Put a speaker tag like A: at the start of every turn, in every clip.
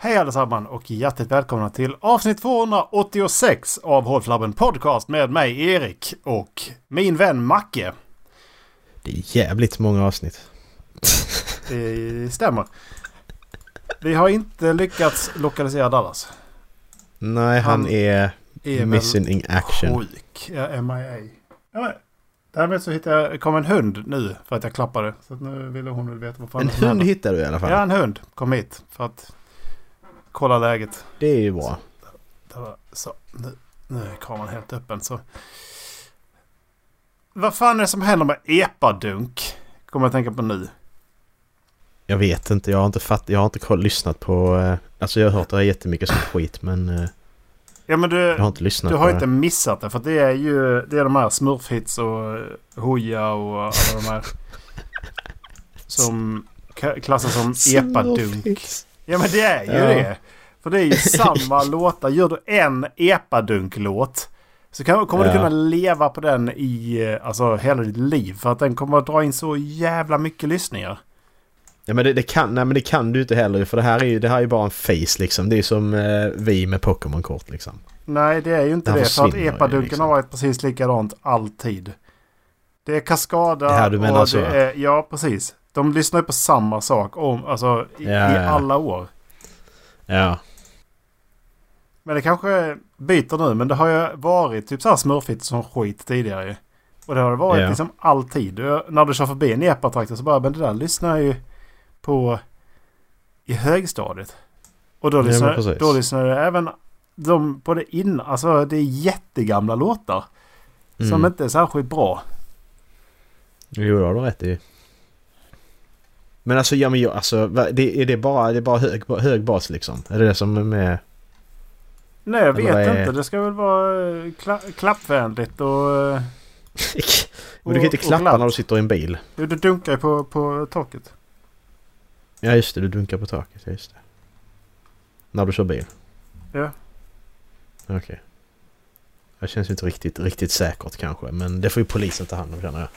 A: Hej allesammans och hjärtligt välkomna till avsnitt 286 av Hållflabben Podcast med mig Erik och min vän Macke.
B: Det är jävligt många avsnitt.
A: Det stämmer. Vi har inte lyckats lokalisera Dallas.
B: Nej, han,
A: Han
B: är,
A: Är
B: missing in action.
A: sjuk. Ja, MIA. Ja, därmed så hittade jag, kom en hund nu för att jag klappade. Så nu ville hon väl veta vad fan
B: En hund hittar du i alla fall.
A: Ja, en hund kom hit för att kolla läget.
B: Det är ju bra.
A: Det var så. Nu, nu är kameran helt öppen så. Vad fan är det som händer med epadunk? Kommer jag tänka på nu.
B: Jag vet inte, jag har inte fatt, jag har inte lyssnat på... eh, Alltså jag har hört det här jättemycket som skit men eh,
A: Ja men du,
B: jag har inte lyssnat
A: du har inte missat det. För det är ju det är de här smurfhits och eh, hoja och alla de här. Som klassas som epadunk.
B: Smurfits.
A: Ja men det är ju
B: Ja.
A: det. För det är ju samma låtar. Gör du en epadunk-låt. Så kan, kommer du
B: Ja.
A: kunna leva på den i eh, alltså, hela ditt liv. För att den kommer att dra in så jävla mycket lyssningar.
B: Ja men det, det kan, nej men det kan du inte heller för det här är ju, det här är bara en face liksom. Det är som eh, vi med Pokémon-kort liksom.
A: Nej det är ju inte
B: Den
A: det. För att epadunken
B: liksom.
A: har varit precis likadant alltid. Det är Kaskada
B: Det här du menar
A: och
B: så.
A: det är, Ja precis. De lyssnar ju på samma sak om, alltså, i,
B: Ja,
A: i
B: ja, ja.
A: alla år.
B: Ja.
A: Men det kanske byter nu. Men det har ju varit typ så här smurfigt som skit tidigare. Och det har det varit
B: Ja.
A: liksom alltid. Du- När du kör förbi en epatraktor så bara, men det där lyssnar jag ju på i högstadiet. Och då
B: Ja,
A: lyssnar,
B: precis.
A: då lyssnar jag även de på det innan. Alltså det är jättegamla låtar. Som
B: Mm.
A: inte är särskilt bra.
B: Jo, det har du rätt i. Men alltså, ja men jag, alltså, det, är det bara, det är bara hög, hög bas liksom? Är det det som är med?
A: Nej jag vet
B: är-
A: inte. Det ska väl vara eh, kla klappvänligt och...
B: Men du kan inte
A: och
B: klappa när du sitter i en bil.
A: Jo, du dunkar ju på, på taket.
B: Ja just det, du dunkar på taket. Ja, just det. När du kör bil?
A: Ja.
B: Okej. Det känns inte riktigt, riktigt säkert kanske. Men det får ju polisen ta hand om känner jag.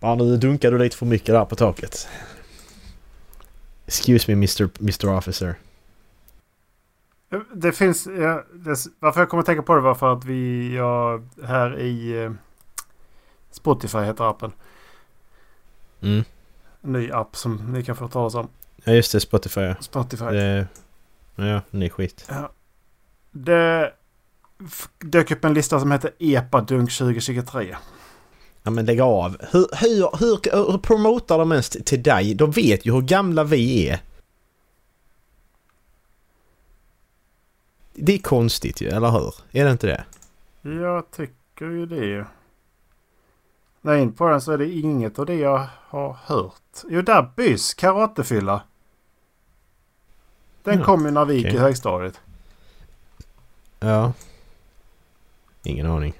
B: Ja, nu dunkar du lite för mycket där på taket. Excuse me Mr. Mr. Officer.
A: Det finns... Ja, det, varför jag kommer att tänka på det var för att vi... Ja, här i... eh, Spotify heter appen.
B: Mm.
A: En ny app som ni kan få talas om.
B: Ja just det, Spotify ja.
A: Spotify.
B: Det, ja, ni skit.
A: Det f- dök upp en lista som heter Epadunk 2023.
B: Ja men lägg av. Hur, hur, hur, hur promotar de ens till- dig? De vet ju hur gamla vi är. Det är konstigt ju, eller hur? Är det inte det?
A: Jag tycker ju det. När jag in på den så är det inget av det jag har hört. Jo, där Bys karatefylla. Den
B: Ja,
A: kom ju när vi gick
B: okej.
A: i högstadiet.
B: Ja. Ingen aning.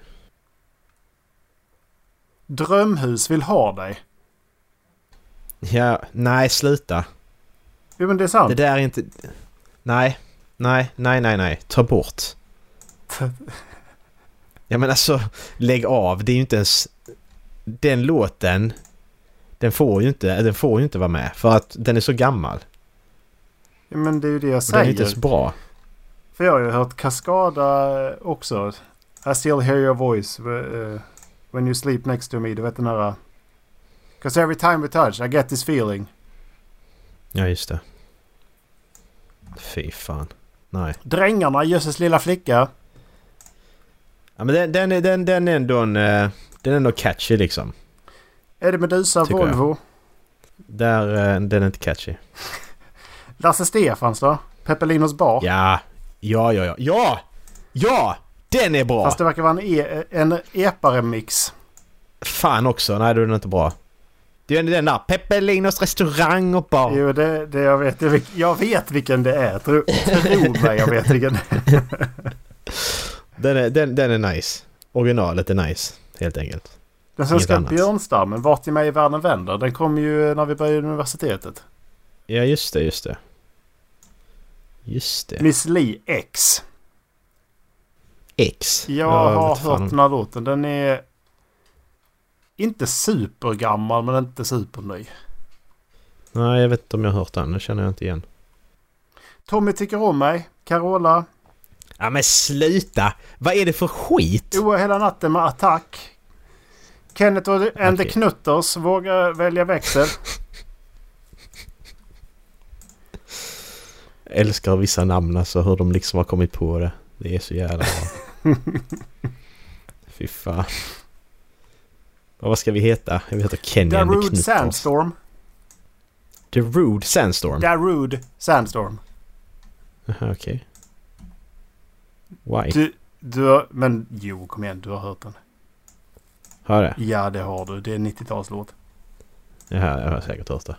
A: Drömhus vill ha dig.
B: Ja, nej sluta.
A: Jo men det är sant.
B: Det där är inte... Nej. Nej, nej, nej, nej. Ta bort. Ja men alltså, lägg av. Det är ju inte ens... Den låten... Den får ju inte, den får ju inte vara med. För att den är så gammal.
A: Ja, men det är ju det jag
B: Och den är
A: säger.
B: inte så bra.
A: För jag har ju hört Kaskada också. I still hear your voice uh, when you sleep next to me. Du vet den här... Cause every time we touch I get this feeling.
B: Ja, just det. Fy fan. Nej.
A: Drängarna, Jösses lilla flicka.
B: Ja, men den, den, är- den, den är ändå en... eh, Den är ändå catchy liksom.
A: Eddie Meduza,
B: Tycker jag.
A: Volvo.
B: Där, eh, den är inte catchy.
A: Lasse Stefans då? Peppelinos bar.
B: Ja! Ja, ja, ja. Ja! Ja! Den är bra!
A: Fast det verkar vara en, e en epa-remix.
B: Fan också. Nej, då är den inte bra. Det är den där Peppelinos restaurang och bar.
A: Jo, det, det jag vet. Jag, jag vet vilken det är. Tro, tro mig, jag vet vilken det är.
B: Den är, den, den är nice. Originalet är nice, helt enkelt.
A: Den svenska björnstammen, Vart i mig i världen vänder. Den kom ju när vi började universitetet.
B: Ja, just det, just det. Just det.
A: Miss Li X.
B: X.
A: Jag
B: Ja,
A: har hört den här låten. Den är inte supergammal men inte superny.
B: Nej, jag vet inte om jag har hört den. Det känner jag inte igen.
A: Tommy tycker om mig. Carola.
B: Ja men sluta! Vad är det för skit?
A: Oa hela natten med attack. Kenneth och and the. Knutters vågar välja växel.
B: Jag älskar vissa namn alltså, hur de liksom har kommit på det. Det är så jävla bra. Fy fan. Och vad ska vi heta? Jag heter Kenny and the
A: Darude
B: Knutters.
A: Sandstorm.
B: The Rude Sandstorm?
A: Darude Sandstorm.
B: Jaha, okej. Why?
A: Du, du har, men jo, kom igen. Du har hört den.
B: Har jag det?
A: Ja, det har du. Det är en 90-talslåt.
B: Jaha, jag har säkert hört det.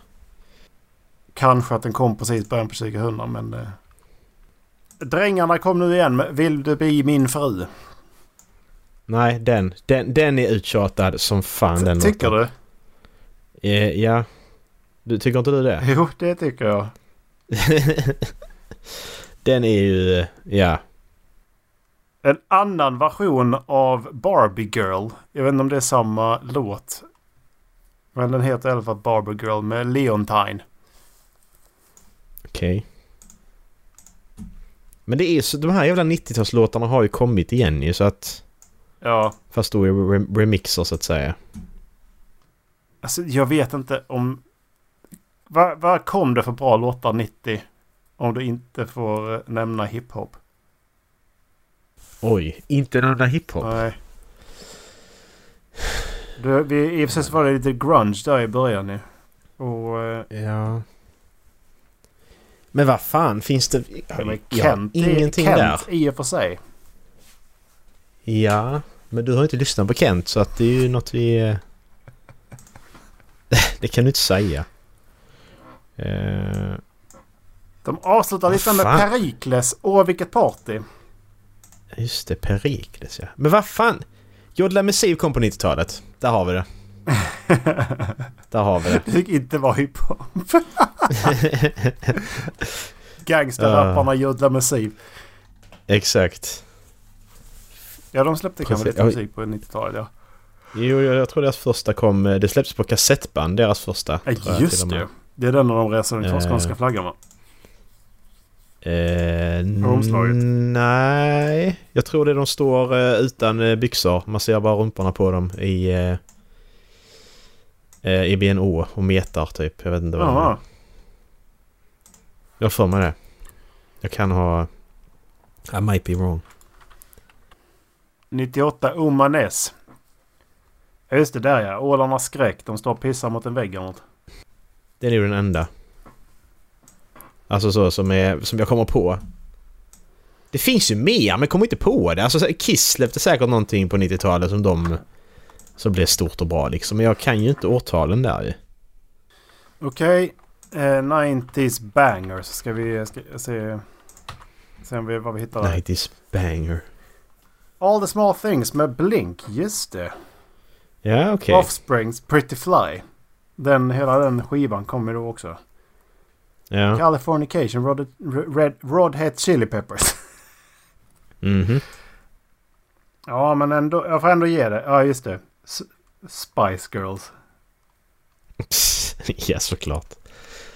A: Kanske att den kom precis början på 2000 men... Drängarna kom nu igen Vill du bli min fru?
B: Nej, den. Den, den är uttjatad som fan den
A: Tycker
B: låten.
A: du?
B: Eh, ja. Du, tycker inte du det?
A: Jo, det tycker jag.
B: den är ju... eh, Ja.
A: En annan version av Barbie Girl. Jag vet inte om det är samma låt. Men den heter i alla fall Barbie Girl med Leontine.
B: Okej. Men det är så... De här jävla 90-talslåtarna har ju kommit igen ju så att...
A: Ja,
B: Fast då i re- remixer så att säga.
A: alltså jag vet inte om... Vad, vad kom det för bra låtar 90? Om du inte får eh, nämna hiphop.
B: Oj, inte där hiphop.
A: Nej. Du, vi, I och för sig så var det lite grunge där i början nu. Och... eh,
B: Ja. Men vad fan finns det...
A: Ja, Kent,
B: ingenting
A: Kent
B: där.
A: i och för sig.
B: Ja, men du har inte lyssnat på Kent så att det är ju något vi... eh, det kan du inte säga. Eh,
A: De avslutar lite med? Perikles. Åh, vilket party.
B: just det, Perikles ja. Men vad fan! Jodla Missiv kom på 90-talet. Där har vi det. Där har vi det.
A: Det fick inte vara hiphop. Gangsterrapparna Jodla Massiv.
B: Exakt.
A: Ja, de släppte kanske lite musik på 90-talet, ja.
B: Jo, jag, jag tror deras första kom... eh, Det släpptes på kassettband, deras första.
A: ja
B: jag,
A: just
B: med.
A: det. Det är den av de reser runt
B: Eh.
A: skånska flaggan va?
B: Eh,
A: Omslaget.
B: nej, jag tror det de står eh, utan eh, byxor. Man ser bara rumporna på dem i... Eh, eh, I BNO och metar typ. Jag vet inte vad det är. Jag har för mig det. Jag kan ha... I might be wrong.
A: 98 Omanes. Ja, just det där ja. Ålarnas skräck. De står och pissar mot en vägg eller något.
B: Den är ju den enda. Alltså så som, är, som jag kommer på. Det finns ju mer men kommer inte på det. Alltså så här, Kiss släppte säkert någonting på 90-talet som de... Som blev stort och bra liksom. Men jag kan ju inte årtalen där ju.
A: Okej. Eh, 90s bangers. Ska vi ska, se, se om vi, vad vi hittar där.
B: 90s banger.
A: All the small things med Blink. Just det.
B: Ja okej.
A: Offsprings Pretty Fly. Den, hela den skivan kommer då också.
B: Ja.
A: Californication Red, Red, Red Hot Chili Peppers.
B: Mhm.
A: ja men ändå, jag får ändå ge det. Ja just det. Spice Girls.
B: ja såklart.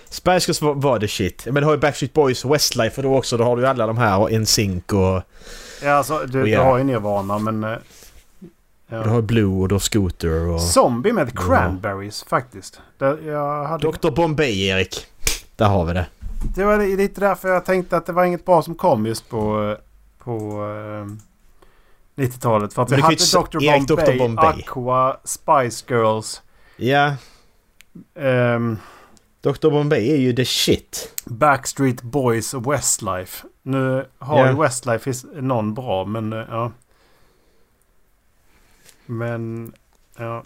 B: Spice Girls var, var det shit. Men du har ju Backstreet Boys och Westlife och då också. Då har du ju alla de här och NSYNC och...
A: Ja alltså du,
B: Oh,
A: du
B: yeah.
A: har ju Nirvana men... eh, ja.
B: Du har Blue och du har Scooter och...
A: Zombie med
B: Ja.
A: Cranberries faktiskt. Där jag hade,
B: Dr Bombay Erik. Där har vi det.
A: det var lite därför jag tänkte att det var inget bra som kom just på, eh, på eh, 90-talet. För att
B: Men
A: vi hade Dr. Bombay,
B: Dr. Bombay.
A: Aqua, Spice Girls,
B: Ja.
A: ehm,
B: Dr Bombay är ju the shit.
A: Backstreet Boys och Westlife. Nu har
B: Ja.
A: ju Westlife någon bra men eh, ja. Men ja.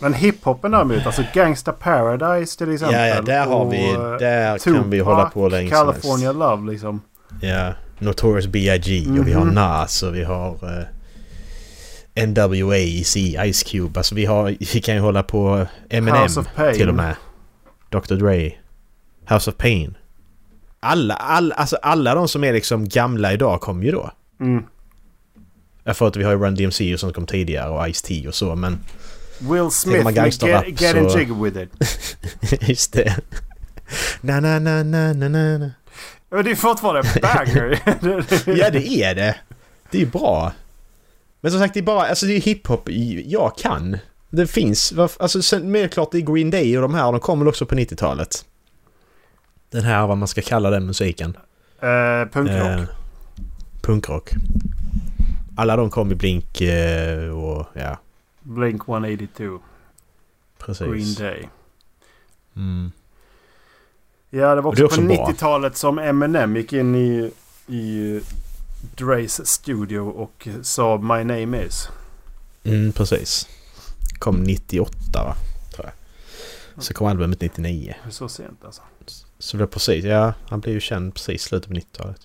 A: Men hiphopen däremot, alltså Gangsta Paradise till exempel.
B: Ja, ja, där har vi...
A: och, eh,
B: Där kan vi hålla på länge som helst.
A: California Love liksom.
B: Ja. Notorious B.I.G. och vi har
A: Mhm.
B: Nas och vi har... eh, NWA, Ice Cube. Alltså vi har... Vi kan ju hålla på Eminem till och med. Dr Dre. House of Pain. Alla, alla, alltså alla de som är liksom gamla idag kom ju då.
A: Mm.
B: Jag får att vi har ju Run DMC och som kom tidigare och Ice-T och så men...
A: Will Smith med Get, get in
B: så-
A: jig with it.
B: Just det. Na na na na na na na.
A: Men det är fortfarande banger.
B: Ja det är det. Det är bra. Men som sagt det är bara, alltså det är hiphop jag kan. Det finns, alltså sen, mer klart det är Green Day och de här, de kommer också på 90-talet. Den här, vad man ska kalla den musiken.
A: Uh, punkrock. Uh,
B: punkrock. Alla de kom i Blink uh, och ja.
A: Blink 182.
B: Precis.
A: Green Day.
B: Mm.
A: Ja, det var också, också på 90-talet som Eminem gick in i, i Dre's studio och sa My name is.
B: Mm, precis. Kom 98 va? Tror jag. Så kom albumet 99.
A: Så sent alltså.
B: Så det var precis, ja han blev ju känd precis i slutet på 90-talet.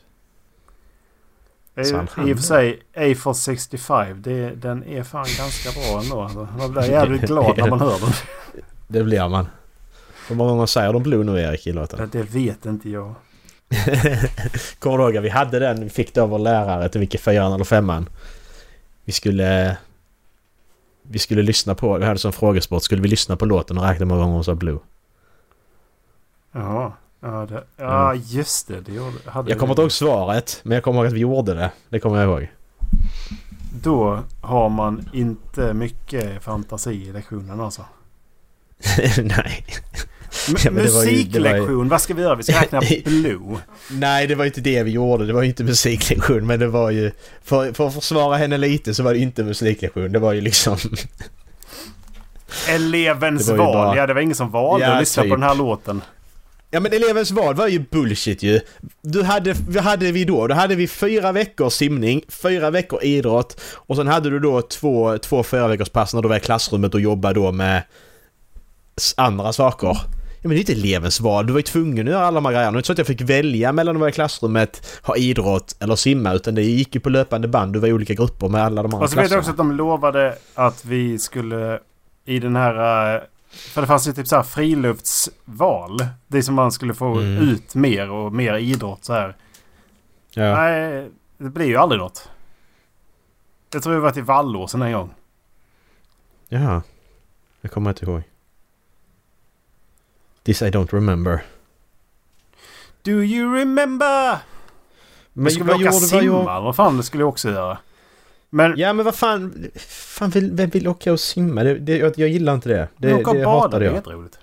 A: I och för sig, A 65, det, den är fan ganska bra ändå. Man blir jävligt glad när man hör den.
B: Det blir man. Hur många gånger säger de Blue nu Erik i låten?
A: Det vet inte jag.
B: Kommer du ihåg vi hade den, vi fick det av vår lärare till vilken fyran eller femman. Vi skulle... Vi skulle lyssna på, vi hade som frågesport, skulle vi lyssna på låten och räkna hur många gånger hon sa Blue?
A: Ja, ja, det, ja mm. just det. det gjorde,
B: hade jag kommer inte ihåg svaret, men jag kommer ihåg att vi gjorde det. Det kommer jag ihåg.
A: Då har man inte mycket fantasi i lektionen alltså.
B: Nej.
A: Ja, musiklektion, ju, vad ska vi göra? Vi ska räkna Blue.
B: Nej, det var inte det vi gjorde. Det var ju inte musiklektion. Men det var ju... För, för att försvara henne lite så var det inte musiklektion. Det var ju liksom...
A: Elevens val. Bara... Ja, det var ingen som valde ja, att lyssna typ. på den här låten.
B: Ja men elevens val var ju bullshit ju. Du hade, vad hade vi då? Då hade vi fyra veckor simning, fyra veckor idrott och sen hade du då två, två fyra veckors pass när du var i klassrummet och jobbade då med andra saker. Ja, men det är inte elevens val. Du var ju tvungen att göra alla de här grejerna. Det är inte så att jag fick välja mellan att vara i klassrummet, ha idrott eller simma. Utan det gick ju på löpande band. Du var i olika grupper med alla de andra
A: Och så vet jag också att de lovade att vi skulle i den här... Eh, för det fanns ju typ så här friluftsval. Det som man skulle få mm. ut mer och mer idrott så här. Ja. Nej, det blir ju aldrig något. Jag tror vi var till Vallåsen en gång.
B: Jaha. Jag kommer inte ihåg. This I don't remember.
A: Do you remember? Men skulle vad åka simma vad, vad fan det skulle jag också göra.
B: Men, ja men vad fan, fan vill, vem vill åka och simma? Det, det, jag, jag gillar inte det. Det,
A: åka och bada, det är jätteroligt.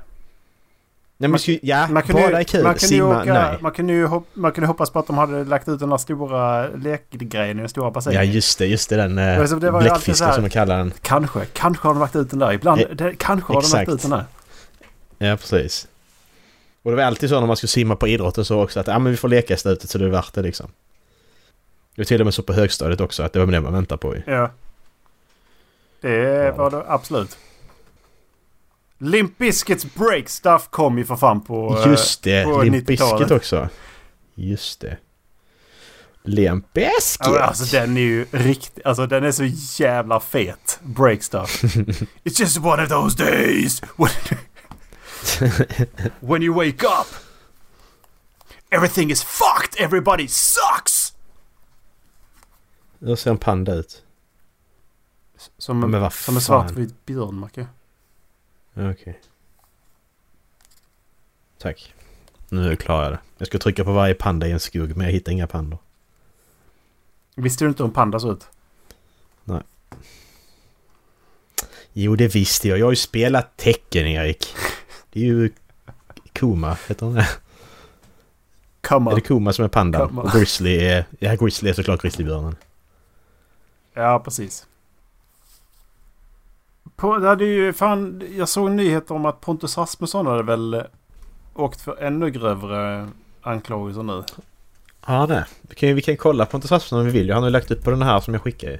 B: Nej, man, skulle, ja, man bada ju, är kul. Man simma, åka, nej.
A: Man kunde ju hop, man kunde hoppas på att de hade lagt ut den där stora lekgrejen i den stora bassängen.
B: Ja just det, just det. Den eh, bläckfisken som de kallar den.
A: Kanske, kanske har de lagt ut den där. Ibland, eh, det, kanske har exakt. de lagt ut den där.
B: Ja precis. Och det var alltid så när man skulle simma på idrotten så också att ja men vi får leka i slutet så det är värt det liksom. Det var till och med så på högstadiet också att det var det man väntade på ju.
A: Ja. Det var det absolut. Limp Bizkits Break Stuff kom ju för fan på
B: Just det, på Limp Bizkit också. Just det. Limp Bizkit!
A: Ja, alltså den är ju riktigt... Alltså den är så jävla fet. Break Stuff. It's just one of those days! when you wake up, everything is fucked. Everybody sucks.
B: Hur ser en panda ut?
A: Som, en, ja, som en svartvit björn, Macke.
B: Okej. Okay. Tack. Nu klarar jag det. Jag ska trycka på varje panda i en skog, men jag hittar inga pandor.
A: Visste du inte hur en panda ser ut?
B: Nej. Jo, det visste jag. Jag har ju spelat tecken, Erik. Det är ju Kuma, heter hon det?
A: Kuma.
B: Är det Kuma som är pandan? Och Grizzly är... Ja, Grizzly är såklart grizzlybjörnen.
A: Ja, precis. På, det hade ju fan... Jag såg nyheter om att Pontus Rasmusson hade väl åkt för ännu grövre anklagelser nu.
B: Ja, det. Vi kan, vi kan kolla Pontus Rasmusson om vi vill. Han har ju lagt ut på den här som jag skickade.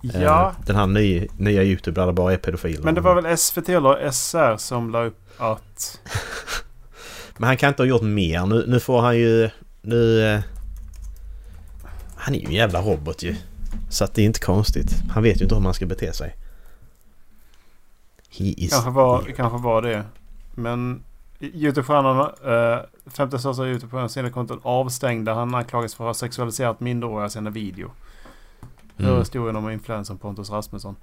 A: Ja.
B: Eh, den här nya, nya YouTube där det bara är pedofiler.
A: Men det var väl SVT eller SR som la upp att...
B: Men han kan inte ha gjort mer. Nu, nu får han ju... Nu... Eh, han är ju en jävla robot ju. Så att det är inte konstigt. Han vet ju inte hur man ska bete sig.
A: He is kanske var, kanske var det. Men Youtube-stjärnan, eh, femte största Youtube-stjärnan, sina konton avstängda. Han anklagas för att ha sexualiserat minderåriga sina video. Mm. Hör historien om influensen Pontus Rasmusson.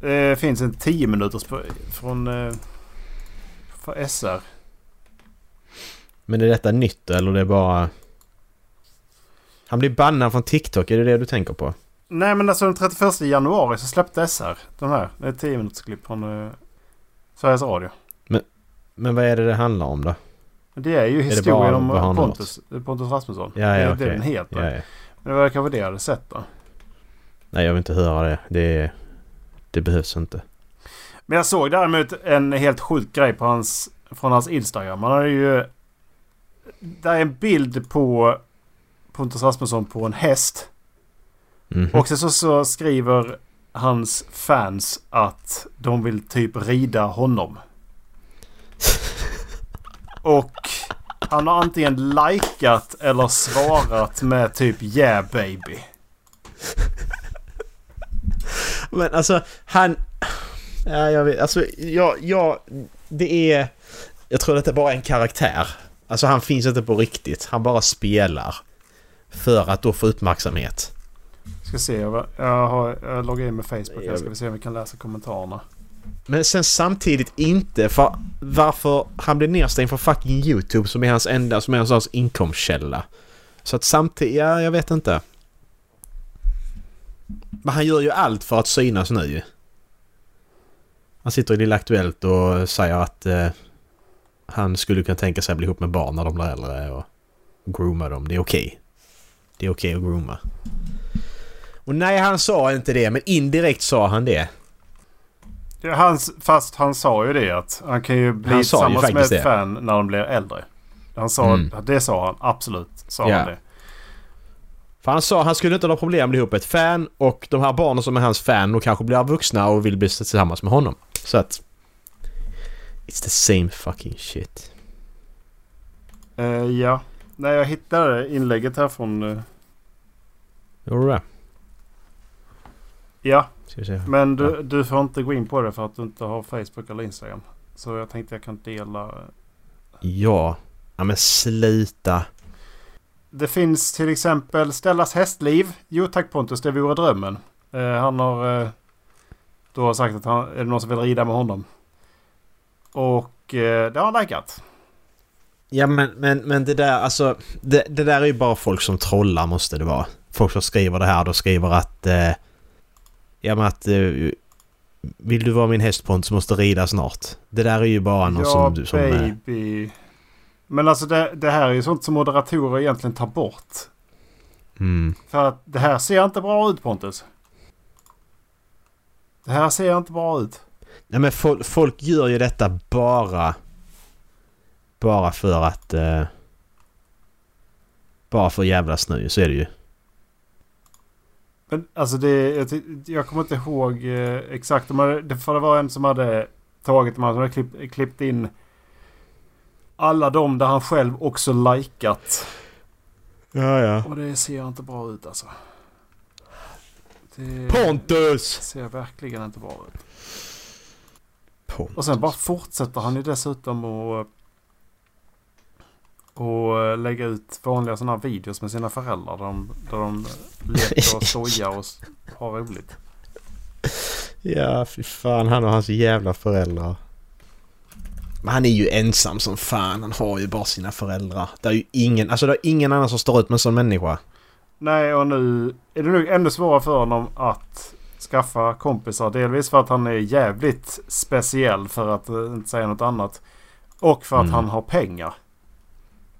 A: Det finns en 10 minuters från eh, för SR.
B: Men är detta nytt eller det är bara... Han blir bannad från TikTok, är det det du tänker på?
A: Nej men alltså den 31 januari så släppte SR de här. Det är ett 10 minuters klipp från uh, Sveriges Radio.
B: Men vad är det det handlar om då?
A: Det är ju historien
B: bara
A: om Pontus, Pontus Rasmusson.
B: Ja, ja,
A: det är
B: okej.
A: det den heter.
B: Ja, ja.
A: Men det var kanske det jag hade sett då.
B: Nej, jag vill inte höra det. Det, det behövs inte.
A: Men jag såg däremot en helt sjuk grej på hans, från hans Instagram. Han hade ju... Där är en bild på Pontus Rasmusson på en häst.
B: Mhm.
A: Och sen så, så skriver hans fans att de vill typ rida honom. Och han har antingen likat eller svarat med typ yeah baby.
B: Men alltså, han... Ja, jag vet. Alltså, jag... jag det är... Jag tror att det bara är en karaktär. Alltså han finns inte på riktigt. Han bara spelar. För att då få uppmärksamhet.
A: Ska se, jag, jag, har, jag loggar in med Facebook.
B: Jag
A: Jag ska vi se om vi kan läsa kommentarerna.
B: Men sen samtidigt inte för varför han blir nedstängd från fucking YouTube som är hans enda, som är hans inkomstkälla. Så att samtidigt, ja jag vet inte. Men han gör ju allt för att synas nu. Han sitter i Lilla Aktuellt och säger att eh, han skulle kunna tänka sig att bli ihop med barn när de blir äldre och grooma dem. Det är okej. Det är okej att grooma. Och nej, han sa inte det, men indirekt sa han det.
A: Ja, hans, fast han sa ju det att han kan ju bli
B: Han ju
A: tillsammans med ett fan när de blir äldre. Han sa,
B: Mm.
A: Det sa han absolut. Sa
B: Ja.
A: han det.
B: För han sa han skulle inte ha några problem att bli ihop ett fan och de här barnen som är hans fan och kanske blir vuxna och vill bli tillsammans med honom. Så att... It's the same fucking shit.
A: Eh, ja. Nej, jag hittade inlägget här från... Uh,
B: Gjorde du det?
A: ja, men du, du får inte gå in på det för att du inte har Facebook eller Instagram. Så jag tänkte jag kan dela. eh,
B: Ja. Ja men sluta.
A: Det finns till exempel Stellas hästliv. Jo tack Pontus, det vore drömmen. Eh, han har eh, då sagt att han, är det någon som vill rida med honom? Och eh, det har han likat.
B: Ja men, men, men det där alltså... Det, det där är ju bara folk som trollar måste det vara. Folk som skriver det här då skriver att... Eh, ja men att... Eh, vill du vara min hästpont så måste rida snart. Det där är ju bara någon
A: ja,
B: som... som eh,
A: baby. Men alltså det, det här är ju sånt som moderatorer egentligen tar bort.
B: mm.
A: För att det här ser inte bra ut Pontus. Det här ser inte bra ut.
B: Nej men folk, folk gör ju detta bara... Bara för att... Eh, bara för att jävlas nu, så är det ju.
A: Men alltså det, jag, jag kommer inte ihåg eh, exakt. De hade, det, för det var en som hade tagit de här, som hade klipp, klippt in alla de där han själv också likat.
B: Ja, ja.
A: Och det ser inte bra ut alltså. Det
B: Pontus!
A: ser verkligen inte bra ut.
B: Pontus.
A: Och sen bara fortsätter han ju dessutom att och lägga ut vanliga sådana här videos med sina föräldrar. Där de, där de leker och skojar och har roligt.
B: Ja, fy fan. Han och hans jävla föräldrar. Men han är ju ensam som fan. Han har ju bara sina föräldrar. Det är ju ingen, alltså det är ingen annan som står ut med en sån människa.
A: Nej, och nu är det nog ännu svårare för honom att skaffa kompisar. Delvis för att han är jävligt speciell för att eh, inte säga något annat. Och för att
B: Mm.
A: han har pengar.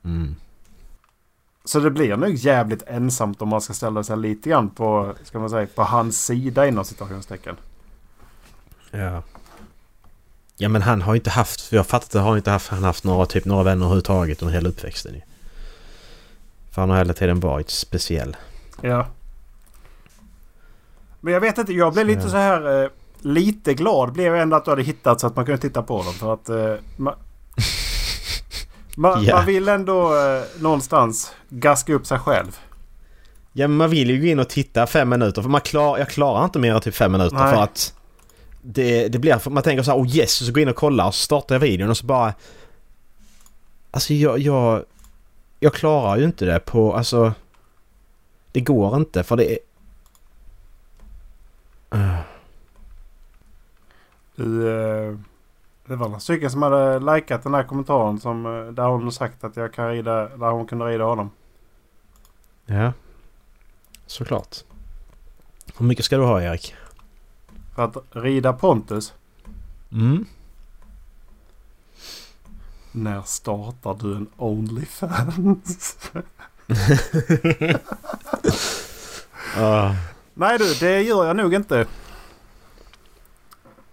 B: Mm.
A: Så det blir nog jävligt ensamt om man ska ställa sig lite grann på, ska man säga, på hans sida inom situationstecken.
B: Ja. Ja men han har inte haft, för jag fattat det, har inte haft, han haft några, typ några vänner överhuvudtaget under hela uppväxten ju. För han har hela tiden varit speciell.
A: Ja. Men jag vet inte, jag blev
B: Så
A: lite
B: ja.
A: så här... Eh, lite glad blev jag ändå att du hade hittat så att man kunde titta på dem. För att... Eh, ma, ma,
B: Ja.
A: Man vill ändå eh, någonstans gaska upp sig själv.
B: Ja men man vill ju gå in och titta fem minuter för man klar, jag klarar inte mer än typ fem minuter
A: Nej.
B: för att det, det blir, man tänker så här, oh yes, så går jag in och kollar och så startar jag videon och så bara... Alltså jag, jag... Jag klarar ju inte det på, alltså... Det går inte för det är... Uh,
A: Du, eh, Det var några stycken som hade likat den här kommentaren som, eh, där hon sagt att jag kan rida, där hon kunde rida honom.
B: Ja. Såklart. Hur mycket ska du ha Erik?
A: För att rida Pontus.
B: Mm.
A: När startar du en Onlyfans?
B: Uh,
A: Nej du, det gör jag nog inte.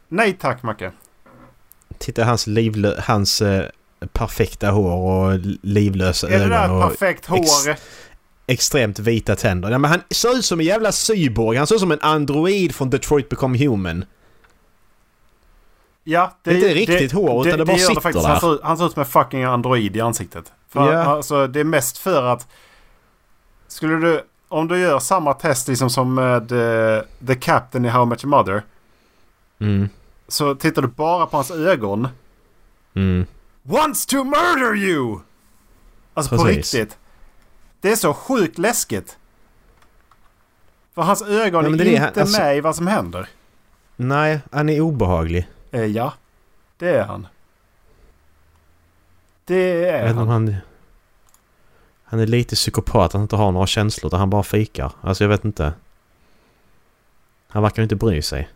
A: Nej tack Macke.
B: titta hans, livlö- hans eh, perfekta hår och livlösa
A: Är det där
B: ögon och
A: perfekt hår?
B: Ex- extremt vita tänder. Ja, men han ser ut som en jävla cyborg. Han ser ut som en android från Detroit Become Human.
A: Ja,
B: Det är inte riktigt hår, utan det bara
A: gör
B: sitter
A: faktiskt.
B: där.
A: Han ser, ut- han ser ut som en fucking android i ansiktet. För
B: Ja.
A: alltså, det är mest för att... Skulle du... Om du gör samma test liksom som med eh, The Captain i How Your Mother.
B: Mm.
A: Så tittar du bara på hans ögon.
B: Mm.
A: Wants to murder you! Alltså på
B: Precis.
A: riktigt. Det är så sjukt läskigt. För hans ögon
B: men
A: är inte
B: alltså-
A: med i vad som händer.
B: Nej, han är obehaglig.
A: Eh, ja, det är han. Det
B: Jag
A: är han.
B: han... Han är lite psykopat, han inte har några känslor utan han bara fikar. Alltså jag vet inte. Han verkar inte bry sig.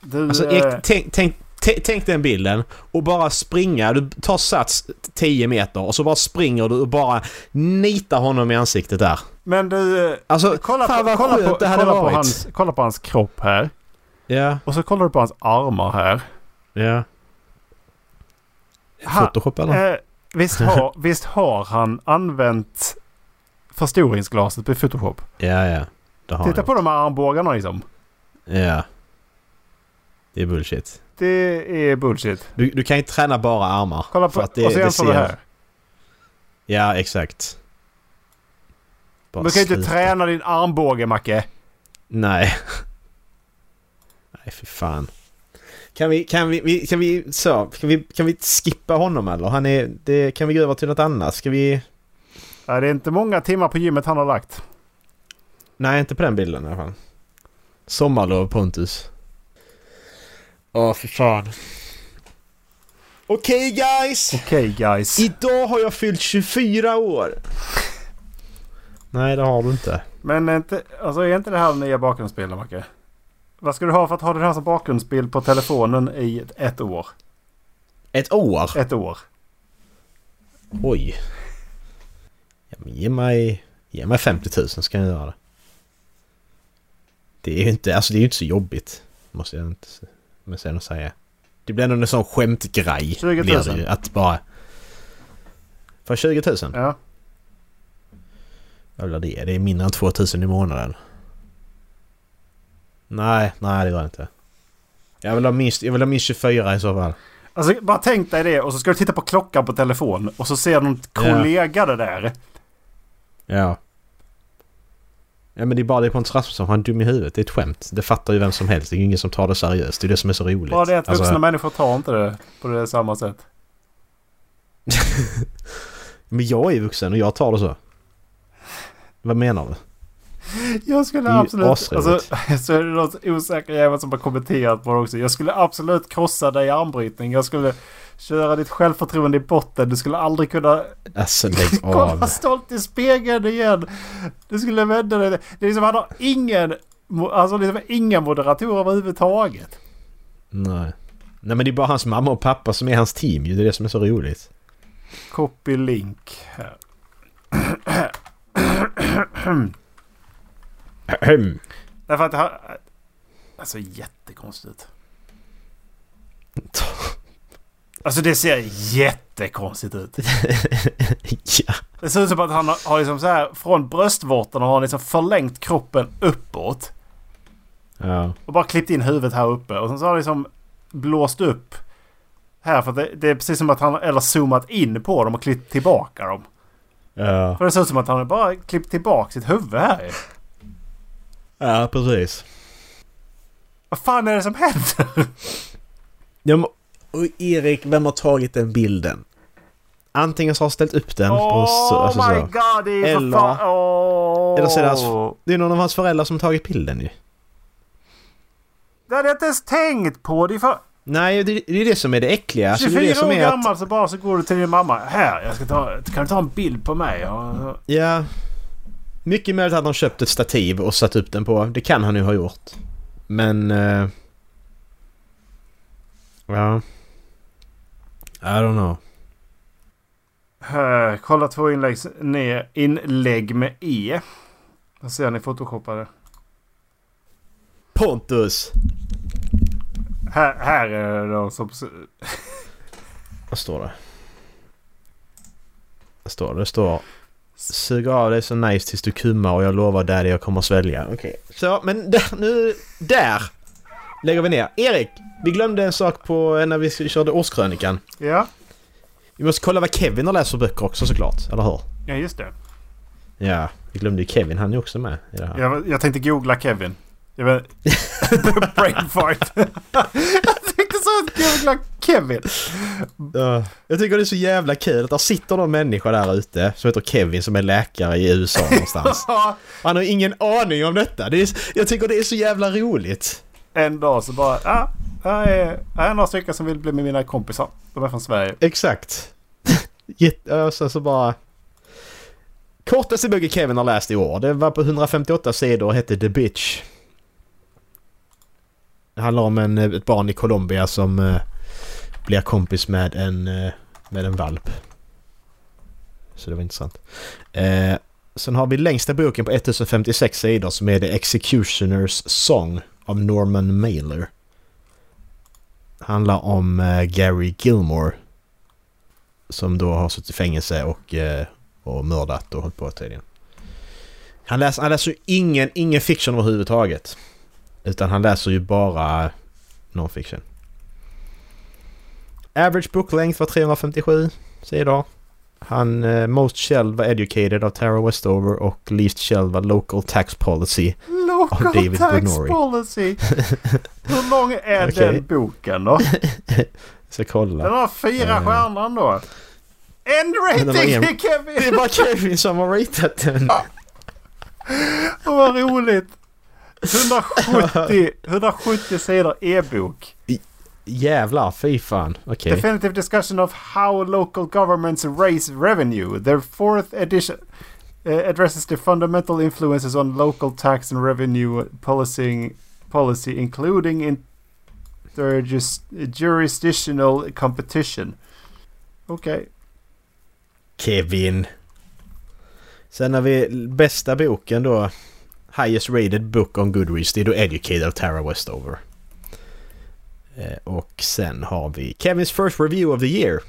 A: Du,
B: Alltså
A: eh,
B: Erik, tänk, tänk, tänk, den bilden och bara springa. Du tar sats 10 meter och så bara springer du och bara nitar honom i ansiktet där.
A: men du, eh,
B: Alltså,
A: kolla,
B: fan
A: på, kolla, på, kolla, på hans, kolla på hans kropp här.
B: Ja,
A: Och så kollar du på hans armar här.
B: ja.
A: Ha-
B: Photoshop eller?
A: Eh, visst, har, visst har han använt förstoringsglaset på Photoshop?
B: Ja, ja. Det har
A: Titta på de här armbågarna liksom.
B: Ja. Det är bullshit.
A: Det är bullshit.
B: Du, du kan ju träna bara armar.
A: Kolla på,
B: det,
A: och så jämför du här.
B: Ja, exakt. Bara
A: Du kan ju inte träna din armbåge Macke.
B: Nej. Nej, för fan. Kan vi, kan vi, kan vi, så, kan vi, kan vi skippa honom eller? Han är, det, kan vi gå över till något annat? Ska vi...
A: Nej, det är inte många timmar på gymmet han har lagt.
B: Nej, inte på den bilden i alla fall. Sommarlov Pontus. Åh, för fan. Okej guys!
A: Okej guys.
B: Idag har jag fyllt 24 år. Nej, det har du inte.
A: Men är inte, alltså är inte det här nya bakgrundsbilden Macke? Vad ska du ha för att ha det här som bakgrundsbild på telefonen i ett, ett år?
B: Ett år?
A: Ett år.
B: Oj. Ja, men ge mig, ge mig 50 000 så kan jag göra det. Det är ju inte, alltså det är ju inte så jobbigt. Måste jag inte men sen att säga. Det blir ändå en sån skämtgrej.
A: 20 000.
B: blir det Att bara... För 20 000?
A: Ja.
B: Vad blir det? Det är mindre än 2 000 i månaden. Nej, nej det jag inte. Jag vill ha minst, jag vill ha minst 24 i så fall.
A: Alltså bara tänk dig det och så ska du titta på klockan på telefon och så ser någon kollega det där.
B: Ja. Ja men det är bara det Pontus Rasmusson, han är dum i huvudet. Det är ett skämt. Det fattar ju vem som helst. Det är ingen som tar det seriöst. Det är det som är så roligt.
A: Bara det att vuxna
B: Alltså,
A: människor tar inte det på det samma sätt.
B: men jag är vuxen och jag tar det så. Vad menar du?
A: Jag skulle absolut... Alltså, så är det något osäker jävel som har kommenterat på det också. Jag skulle absolut krossa dig i armbrytning. Jag skulle köra ditt självförtroende i botten. Du skulle aldrig kunna
B: Alltså lägg
A: kolla stolt i spegeln igen. Du skulle vända dig. Det är liksom, han har ingen... Alltså liksom ingen moderator överhuvudtaget.
B: Nej. Nej men det är bara hans mamma och pappa som är hans team. Det är det som är så roligt.
A: Copy link här. Därför att det har... Alltså jättekonstigt. Alltså det ser jättekonstigt ut.
B: ja.
A: Det ser ut som att han har, har liksom så här från bröstvårtorna har han liksom förlängt kroppen uppåt.
B: Ja.
A: Och bara klippt in huvudet här uppe. Och sen så har han liksom blåst upp här. För det, det är precis som att han eller zoomat in på dem och klippt tillbaka dem.
B: Ja.
A: För det ser ut som att han bara klippt tillbaka sitt huvud här.
B: Ja precis.
A: Vad fan är det som händer?
B: Ja, och Erik, vem har tagit den bilden? Antingen så har ställt upp den på...
A: Oh
B: så- alltså,
A: my
B: så.
A: god, det är
B: Eller-
A: fan... Oh.
B: eller så är det hans- Det är någon av hans föräldrar som tagit bilden ju.
A: Det hade jag inte ens tänkt på. Det är för...
B: Nej, det, det är det som är det äckliga. Alltså, det är
A: 24
B: det som
A: år
B: är att,
A: gammal så bara så går du till din mamma. Här, jag ska ta, kan du ta en bild på mig? Ja,
B: Ja. Mycket möjligt att han köpt ett stativ och satt upp den på. Det kan han ju ha gjort. Men... eh, ja. I don't know.
A: Här, kolla två inlägg ner. Inlägg med E. Vad ser ni photoshoppade?
B: Pontus!
A: Här, här är det de som...
B: Vad står det? Vad står det? Det står... Suger av dig så nice tills du kummar och jag lovar daddy jag kommer svälja. Okej. Så, men där, nu... Där! Lägger vi ner. Erik! Vi glömde en sak på när vi körde årskrönikan.
A: Ja,
B: Vi måste kolla vad Kevin har läst för böcker också såklart, eller hur?
A: ja just det.
B: Ja, vi glömde ju Kevin. Han är också med i det här.
A: Jag, jag tänkte googla Kevin. Jag vet... Brain fart. jag tänkte så att googla Kevin.
B: Ja. Jag tycker det är så jävla kul att det sitter någon människa där ute som heter Kevin som är läkare i USA någonstans. Han har ingen aning om detta. Det är, jag tycker det är så jävla roligt
A: en dag så bara... Ah, här är, här är några stycken som vill bli med mina kompisar. De är från Sverige.
B: Exakt. Jätte, och sen så bara... Kortaste boken Kevin har läst i år. Det var på 158 sidor och hette The Bitch. Det handlar om en, ett barn i Colombia som uh, blir kompis med en, uh, med en valp. Så det var intressant. Uh, sen har vi längsta boken på 1056 sidor som är The Executioner's Song av Norman Mailer. Handlar om eh, Gary Gilmore som då har suttit i fängelse och, eh, och mördat och hållit på tydligen. Han läser, han läser ju ingen, ingen fiction överhuvudtaget. Utan han läser ju bara non-fiction. Average book length var 357 sidor. Han uh, Most Shelled var Educated av Tara Westover och Least Shelled var Local Tax Policy.
A: Local
B: Av David
A: tax
B: Benori.
A: policy. Hur lång är
B: Okej.
A: den boken då?
B: Så kolla.
A: Den har fyra
B: Eh.
A: stjärnor ändå. End rating
B: en-
A: till
B: Det är
A: Kevin!
B: bara Kevin som har ratat den.
A: Vad roligt! 170, 170 sidor e-bok.
B: Jävlar, fy fan. Okej.
A: Definitive discussion of how local governments raise revenue. Their fourth edition uh, addresses the fundamental influences on local tax and revenue policy, policy including interjurisdictional competition. Okej.
B: Kevin. Sen har vi bästa boken då. Highest rated book on Goodreads. Det är då Educated Tara Westover. Eh, Och sen har vi Kevins first review of the year.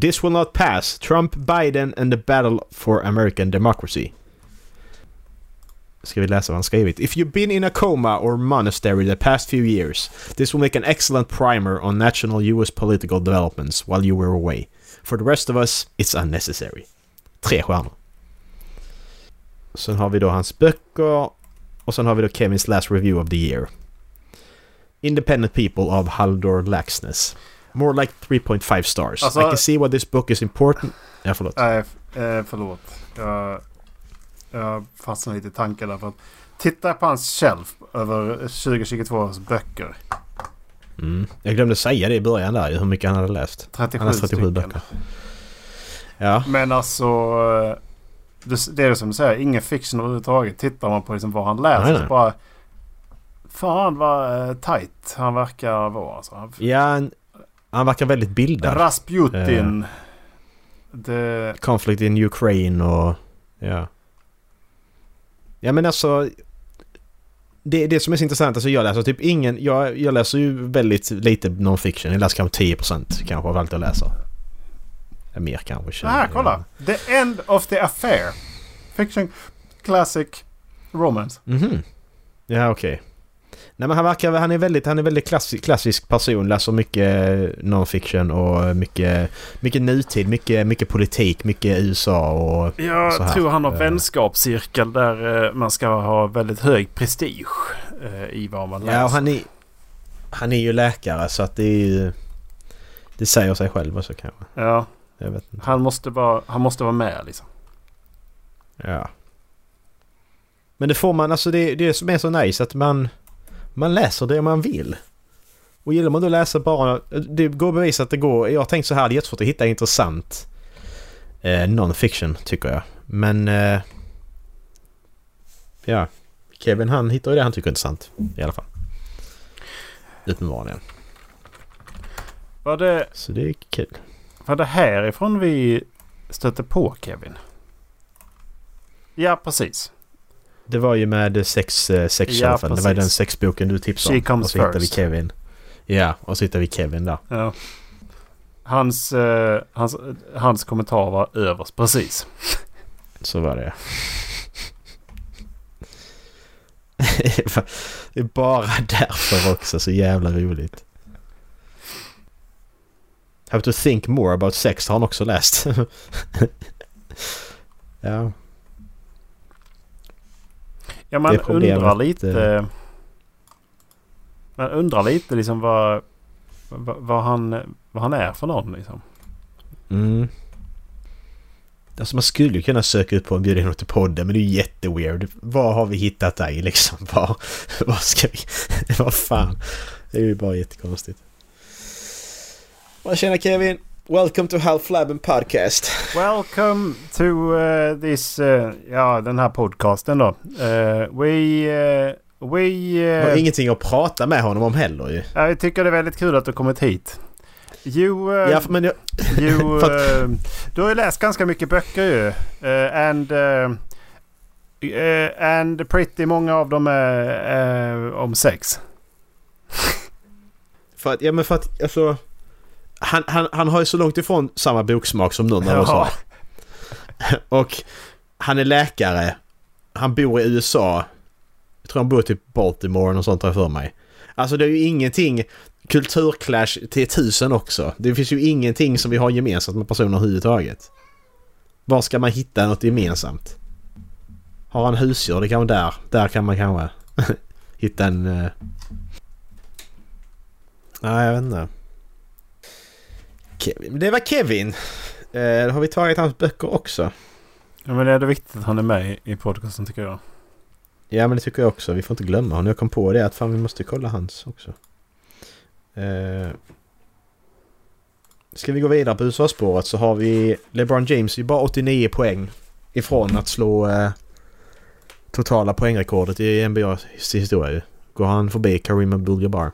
B: This will not pass. Trump, Biden and the battle for American democracy. Ska vi läsa vad han skrivit? If you've been in a coma or monastery the past few years, this will make an excellent primer on national US political developments while you were away. For the rest of us, it's unnecessary. Tre stjärnor. Sen har vi då hans böcker och sen har vi då Kevins last review of the year. Independent People av Haldor Laxness. More like 3.5 stars.
A: Alltså-
B: I can see why this book is important. Ja, förlåt.
A: Nej, eh, förlåt. Jag, jag fastnade lite i tanken där. För att titta på hans shelf över 2022 års böcker.
B: Mm. Jag glömde säga det i början där, hur mycket han hade läst.
A: 37,
B: Han har 37
A: stycken.
B: böcker. Ja.
A: Men alltså... eh, Det, är det som du säger, ingen fiction överhuvudtaget. Tittar man på liksom vad han läser
B: Nej, nej.
A: så bara... Fan vad uh, tight han verkar vara. Alltså.
B: Ja, han, verkar väldigt bildad.
A: Rasputin. Det,
B: Conflict in Ukraine och... Ja. Ja men alltså... Det, det som är så intressant, alltså jag läser typ ingen... Jag, jag läser ju väldigt lite non-fiction. Jag läser kanske 10% kanske av allt jag läser. Mer kanske. 20,
A: här, kolla! The End of the Affair. Fiction Classic Romance.
B: Mhm. Ja okej. Nej men han verkar... Han är väldigt, han är väldigt klassisk, klassisk person. Läser mycket non-fiction och mycket, mycket nutid. Mycket, mycket politik, mycket USA och...
A: Jag
B: Så här.
A: tror han har
B: Eh.
A: vänskapscirkel där eh, man ska ha väldigt hög prestige eh, i vad man läser.
B: Ja och han är... Han är ju läkare så att det är ju... Det säger sig själv också kanske.
A: Ja,
B: Jag vet inte.
A: han måste vara, han måste vara med liksom.
B: Ja. Men det får man, alltså det, det som är så nice att man... Man läser det man vill. Och gillar man då att läsa bara... Det går att bevisa att det går... Jag har tänkt så här, det är jättesvårt att hitta intressant eh, non-fiction tycker jag. Men... Eh, ja. Kevin han hittar ju det han tycker är intressant. I alla fall. Uppenbarligen.
A: Var det,
B: Så det är kul.
A: var det härifrån vi stötte på Kevin? Ja, precis.
B: Det var ju med sex, eh, sex
A: Ja,
B: i alla fall. Det var den sexboken du tipsade
A: She
B: om.
A: comes
B: och så hittade vi
A: first.
B: Kevin. Ja, och så hittade vi Kevin där.
A: Ja. Hans, eh, hans, hans kommentar var överst precis.
B: Så var det. det är bara därför också så jävla roligt. Have to think more about sex har han också läst. ja.
A: Ja, man undrar lite...
B: eh.
A: Man undrar lite liksom vad, vad, vad, han, vad han är för någon liksom.
B: Mm. Alltså man skulle ju kunna söka upp en bjuda in till podden men det är ju jätteweird. Vad har vi hittat dig liksom? Vad, vad ska vi... vad fan? Det är ju bara jättekonstigt. Tjena Kevin! Welcome to Half Flabben Podcast.
A: Welcome to uh, this, uh, ja den här podcasten då. Uh, we, uh, we...
B: Har
A: Uh,
B: ingenting att prata med honom om heller ju.
A: ja, jag tycker det är väldigt kul att du kommit hit. You, uh,
B: Ja, men jag,
A: you, du har ju läst ganska mycket böcker ju. And, and pretty många av dem är om sex.
B: för att, ja men för att alltså... Han, han, han har ju så långt ifrån samma boksmak som någon av oss har. Och han är läkare. Han bor i USA. Jag tror han bor typ Baltimore och sånt har jag för mig. Alltså det är ju ingenting kulturclash till tusen också. Det finns ju ingenting som vi har gemensamt med personer överhuvudtaget. Var ska man hitta något gemensamt? Har han husdjur? Det kan vara där. Där kan man kanske hitta en... Uh... Nej, jag vet inte. Kevin. Det var Kevin. Eh, har vi tagit hans böcker också.
A: Ja, men det är det viktigt att han är med i- podcasten tycker jag.
B: Ja men det tycker jag också. Vi får inte glömma honom. Jag kom på det att fan vi måste kolla hans också. Eh, ska vi gå vidare på USA-spåret så har vi LeBron James. Det är bara 89 poäng ifrån att slå eh, totala poängrekordet i NBAs historia. ju. Går han förbi Kareem Abdul-Jabbar.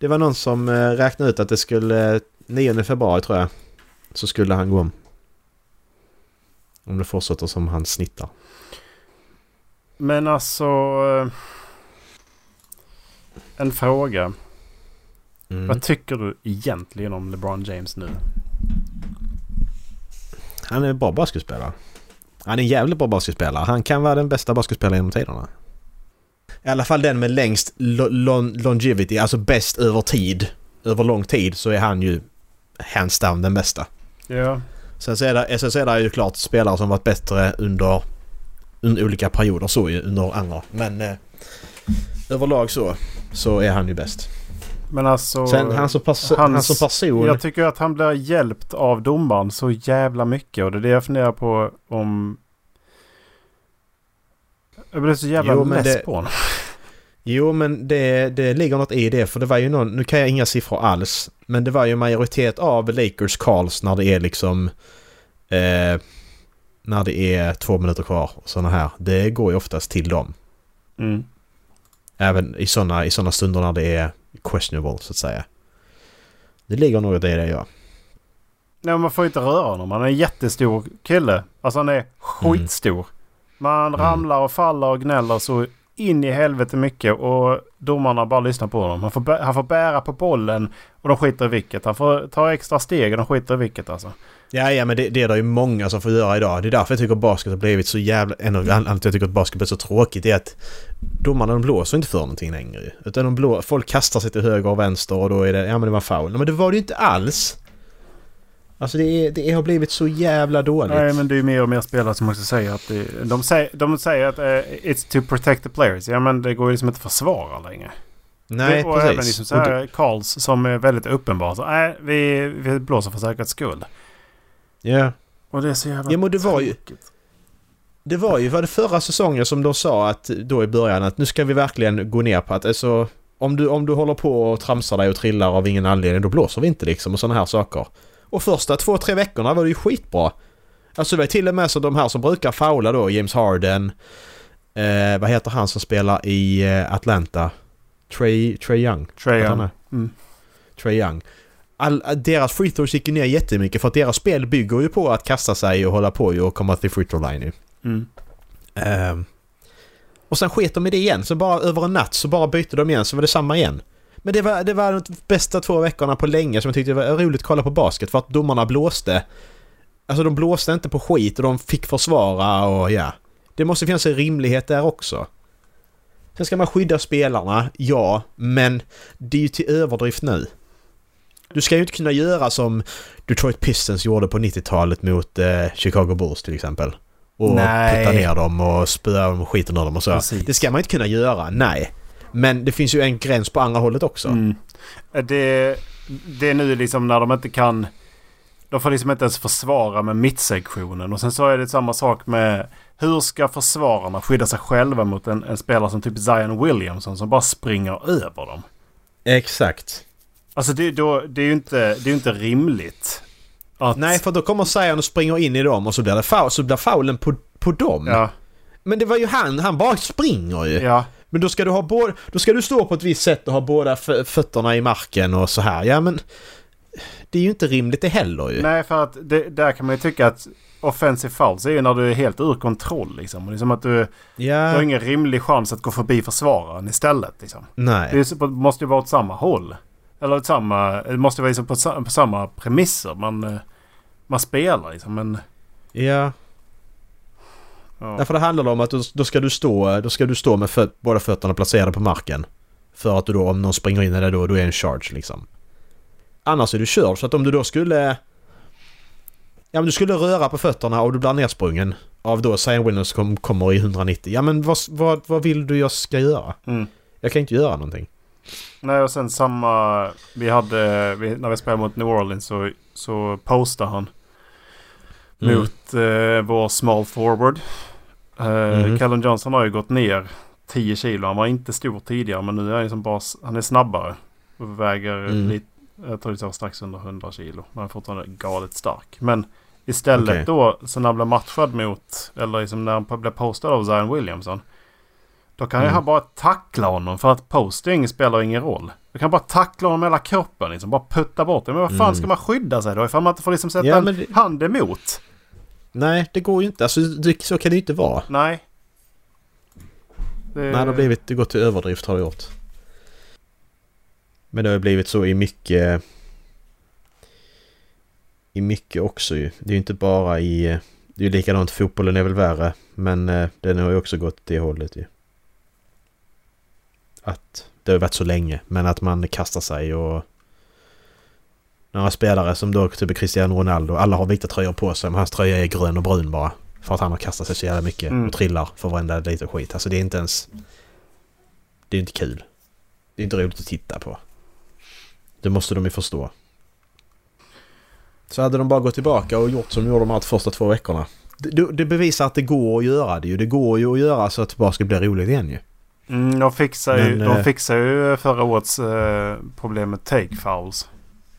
B: Det var någon som eh, räknade ut att det skulle... 9 februari tror jag. Så skulle han gå om. Om det fortsätter som han snittar.
A: Men alltså... eh, En fråga.
B: Mm.
A: Vad tycker du egentligen om LeBron James nu?
B: Han är en bra basketspelare. Han är en jävligt bra basketspelare. Han kan vara den bästa basketspelaren genom tiderna. I alla fall den med längst lo- lon- longevity, alltså bäst över tid. Över lång tid så är han ju hands down den bästa.
A: Ja.
B: Sen så är det, sen så är det ju klart spelare som varit bättre under, under olika perioder så ju, under andra. Men eh, överlag så, så är han ju bäst.
A: Men alltså...
B: Sen han som,
A: hans-
B: han som person...
A: Jag tycker att han blir hjälpt av domaren så jävla mycket. Och det är det jag funderar på om... Jag blir så jävla
B: Jo, men
A: less
B: det-
A: på honom.
B: Jo men det, det ligger något i det för det var ju någon, nu kan jag inga siffror alls. Men det var ju majoritet av Lakers calls när det är liksom... Eh, när det är två minuter kvar och sådana här. Det går ju oftast till dem.
A: Mm.
B: Även i sådana i såna stunder när det är questionable så att säga. Det ligger något i det ja.
A: Nej, man får ju inte röra honom. Han är en jättestor kille. Alltså han är skitstor. Man
B: Mm.
A: ramlar och faller och gnäller så in i helvete mycket. Och domarna bara lyssnar på honom. Han får, bä- han får bära på bollen och de skiter i vilket. Han får ta extra steg och de skiter i vilket alltså.
B: Ja, ja men det, det är det ju många som får göra idag. Det är därför jag tycker att basket har blivit så jävla... En av anledningarna till jag tycker att basket blir så tråkigt är att domarna de blåser inte för någonting längre. Utan de blå, folk kastar sig till höger och vänster och då är det... Ja men det var foul. Men det var det ju inte alls! Alltså det, är, det har blivit så jävla dåligt.
A: Nej men det är ju mer och mer spelare som också säger att det, de, säger, de säger att eh, it's to protect the players. Ja men det går ju liksom inte att försvara längre.
B: Nej,
A: och
B: precis.
A: även liksom så
B: Och det-
A: här calls som är väldigt uppenbart. Så, Nej, vi, vi blåser för säkerhets skull.
B: Ja.
A: Och det är så jävla
B: Ja, men det var ju-
A: tråkigt.
B: Det var ju var det förra säsongen som de sa att då i början att nu ska vi verkligen gå ner på att alltså Om du, om du håller på och tramsar dig och trillar av ingen anledning, då blåser vi inte liksom och sådana här saker. Och första två, tre veckorna var det ju skitbra. Alltså det var till och med så de här som brukar faula då, James Harden, eh, vad heter han som spelar i eh, Atlanta? Trey, Trey Young. Han
A: Young. Mm.
B: Trey Young. All, deras free throws gick ju ner jättemycket för att deras spel bygger ju på att kasta sig och hålla på och komma till free throw line.
A: Mm.
B: Ehm. och sen sket de i det igen, så bara över en natt så bara bytte de igen så var det samma igen. Men det var, det var de bästa två veckorna på länge som jag tyckte det var roligt att kolla på basket för att domarna blåste. Alltså de blåste inte på skit och de fick försvara och ja. Det måste finnas en rimlighet där också. Sen ska man skydda spelarna, ja, men det är ju till överdrift nu. Du ska ju inte kunna göra som Detroit Pistons gjorde på 90-talet mot eh, Chicago Bulls till exempel. Och
A: Nej.
B: putta ner dem och spöa dem och skiten ur dem och så.
A: Precis.
B: Det ska man inte kunna göra, nej. Men det finns ju en gräns på andra hållet också.
A: Mm. Det, det är nu liksom när de inte kan... De får liksom inte ens försvara med mittsektionen. Och sen så är det samma sak med... Hur ska försvararna skydda sig själva mot en, en spelare som typ Zion Williamson som bara springer över dem?
B: Exakt.
A: Alltså det, då, det är ju inte, det är inte rimligt. Att,
B: Nej, för då kommer Zion och springer in i dem och så blir det foul, så blir faulen på, på dem.
A: Ja,
B: Men det var ju han, han bara springer ju.
A: ja.
B: Men då ska du ha både, då ska du stå på ett visst sätt och ha båda fö- fötterna i marken och så här. Ja men... Det är ju inte rimligt det heller ju.
A: Nej, för att det, där kan man ju tycka att offensive fouls är ju när du är helt ur kontroll liksom. Och det är som att du, du har ingen rimlig chans att gå förbi försvararen istället liksom. Det
B: nej.
A: är, det måste ju vara åt samma håll. Eller åt samma... Det måste vara liksom på, på samma premisser man, eh, man spelar liksom. Men...
B: Ja.
A: Ja.
B: Därför det handlar om att då, ska du stå, då ska du stå med fö- båda fötterna placerade på marken. För att du då, om någon springer in i det då, då är en charge liksom. Annars är du körd, så att om du då skulle... Ja men du skulle röra på fötterna och du blir nersprungen av då Zion Williams som kommer i 190. Ja men vad, vad, vad vill du jag ska göra?
A: Mm.
B: Jag kan inte göra någonting.
A: Nej och sen samma... Vi hade... När vi spelade mot New Orleans så, så postade han.
B: Mm.
A: Mot eh, vår small forward. Eh,
B: Mhm.
A: Callum Johnson har ju gått ner 10 kilo. Han var inte stor tidigare men nu är han liksom bara... Han är snabbare. Och väger
B: Mm.
A: lite... Jag tror det var strax under 100 kilo. Men han är fortfarande galet stark. Men istället
B: Okej.
A: då så när han blev matchad mot... Eller liksom när han blev postad av Zion Williamson. Då kan
B: Mm.
A: han bara tackla honom för att posting spelar ingen roll. Du kan bara tackla honom med hela kroppen liksom. Bara putta bort det. Men vad fan
B: Mm.
A: ska man skydda sig då? Ifall man inte får liksom sätta
B: Ja,
A: en
B: det-
A: hand emot.
B: Nej, det går ju inte. Alltså det, så kan det ju inte vara.
A: Nej. Det...
B: Nej, det har blivit, det går till överdrift har det gjort. Men det har ju blivit så i mycket... I mycket också ju. Det är ju inte bara i... Det är ju likadant, fotbollen är väl värre. Men eh, den har ju också gått det hållet ju. Att det har varit så länge, men att man kastar sig och... Några spelare som då typ Cristiano Ronaldo, alla har vita tröjor på sig men hans tröja är grön och brun bara. För att han har kastat sig så jävla mycket
A: Mm.
B: och trillar för varenda liten skit. Alltså det är inte ens... Det är inte kul. Det är inte roligt att titta på. Det måste de ju förstå. Så hade de bara gått tillbaka och gjort som de gjorde de här första två veckorna. Det, det bevisar att det går att göra det ju. Det går ju att göra så att det bara ska bli roligt igen ju.
A: Mm, de fixar ju,
B: Men,
A: de
B: eh,
A: fixar ju förra årets eh, problem med take fouls.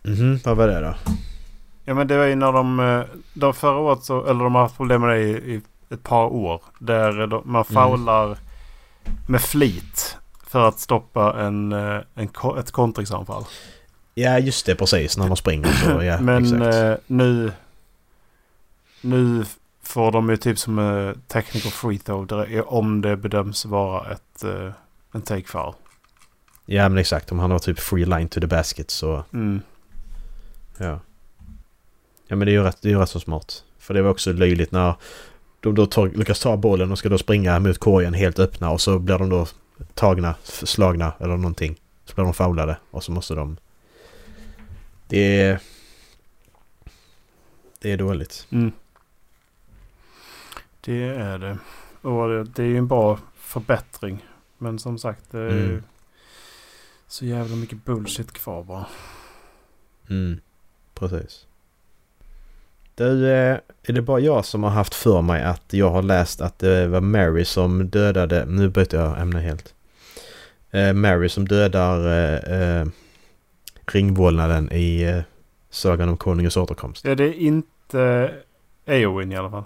B: Mhm, vad var det då?
A: Ja men det var ju när de, eh, de förra året så, eller de har haft problem med det i, i ett par år. Där de, man
B: Mm.
A: foular med flit för att stoppa en, eh, en, ett kontringsanfall.
B: Ja just det, precis. När man springer så, ja
A: Men
B: exakt.
A: eh, nu, nu får de ju typ som eh, technical free throw där- om det bedöms vara ett, eh, en take foul.
B: Ja men exakt, om han har typ free line to the basket så
A: Mm.
B: Ja. Ja men det är ju rätt, det är ju rätt så smart. För det var också löjligt när de då tar, lyckas ta bollen och ska då springa mot korgen helt öppna och så blir de då tagna, slagna eller någonting. Så blir de foulade och så måste de... Det är... Det är dåligt.
A: Mm. Det är det. Och det, är ju en bra förbättring. Men som sagt det är
B: Mm.
A: så jävla mycket bullshit kvar bara.
B: Mm, precis. Du, eh, är det bara jag som har haft för mig att jag har läst att det var Mary som dödade... Nu byter jag ämne helt. Eh, Mary som dödar eh, eh, ringvålnaden i eh, Sagan om Konungens återkomst.
A: Ja, det är inte Eowyn i alla fall.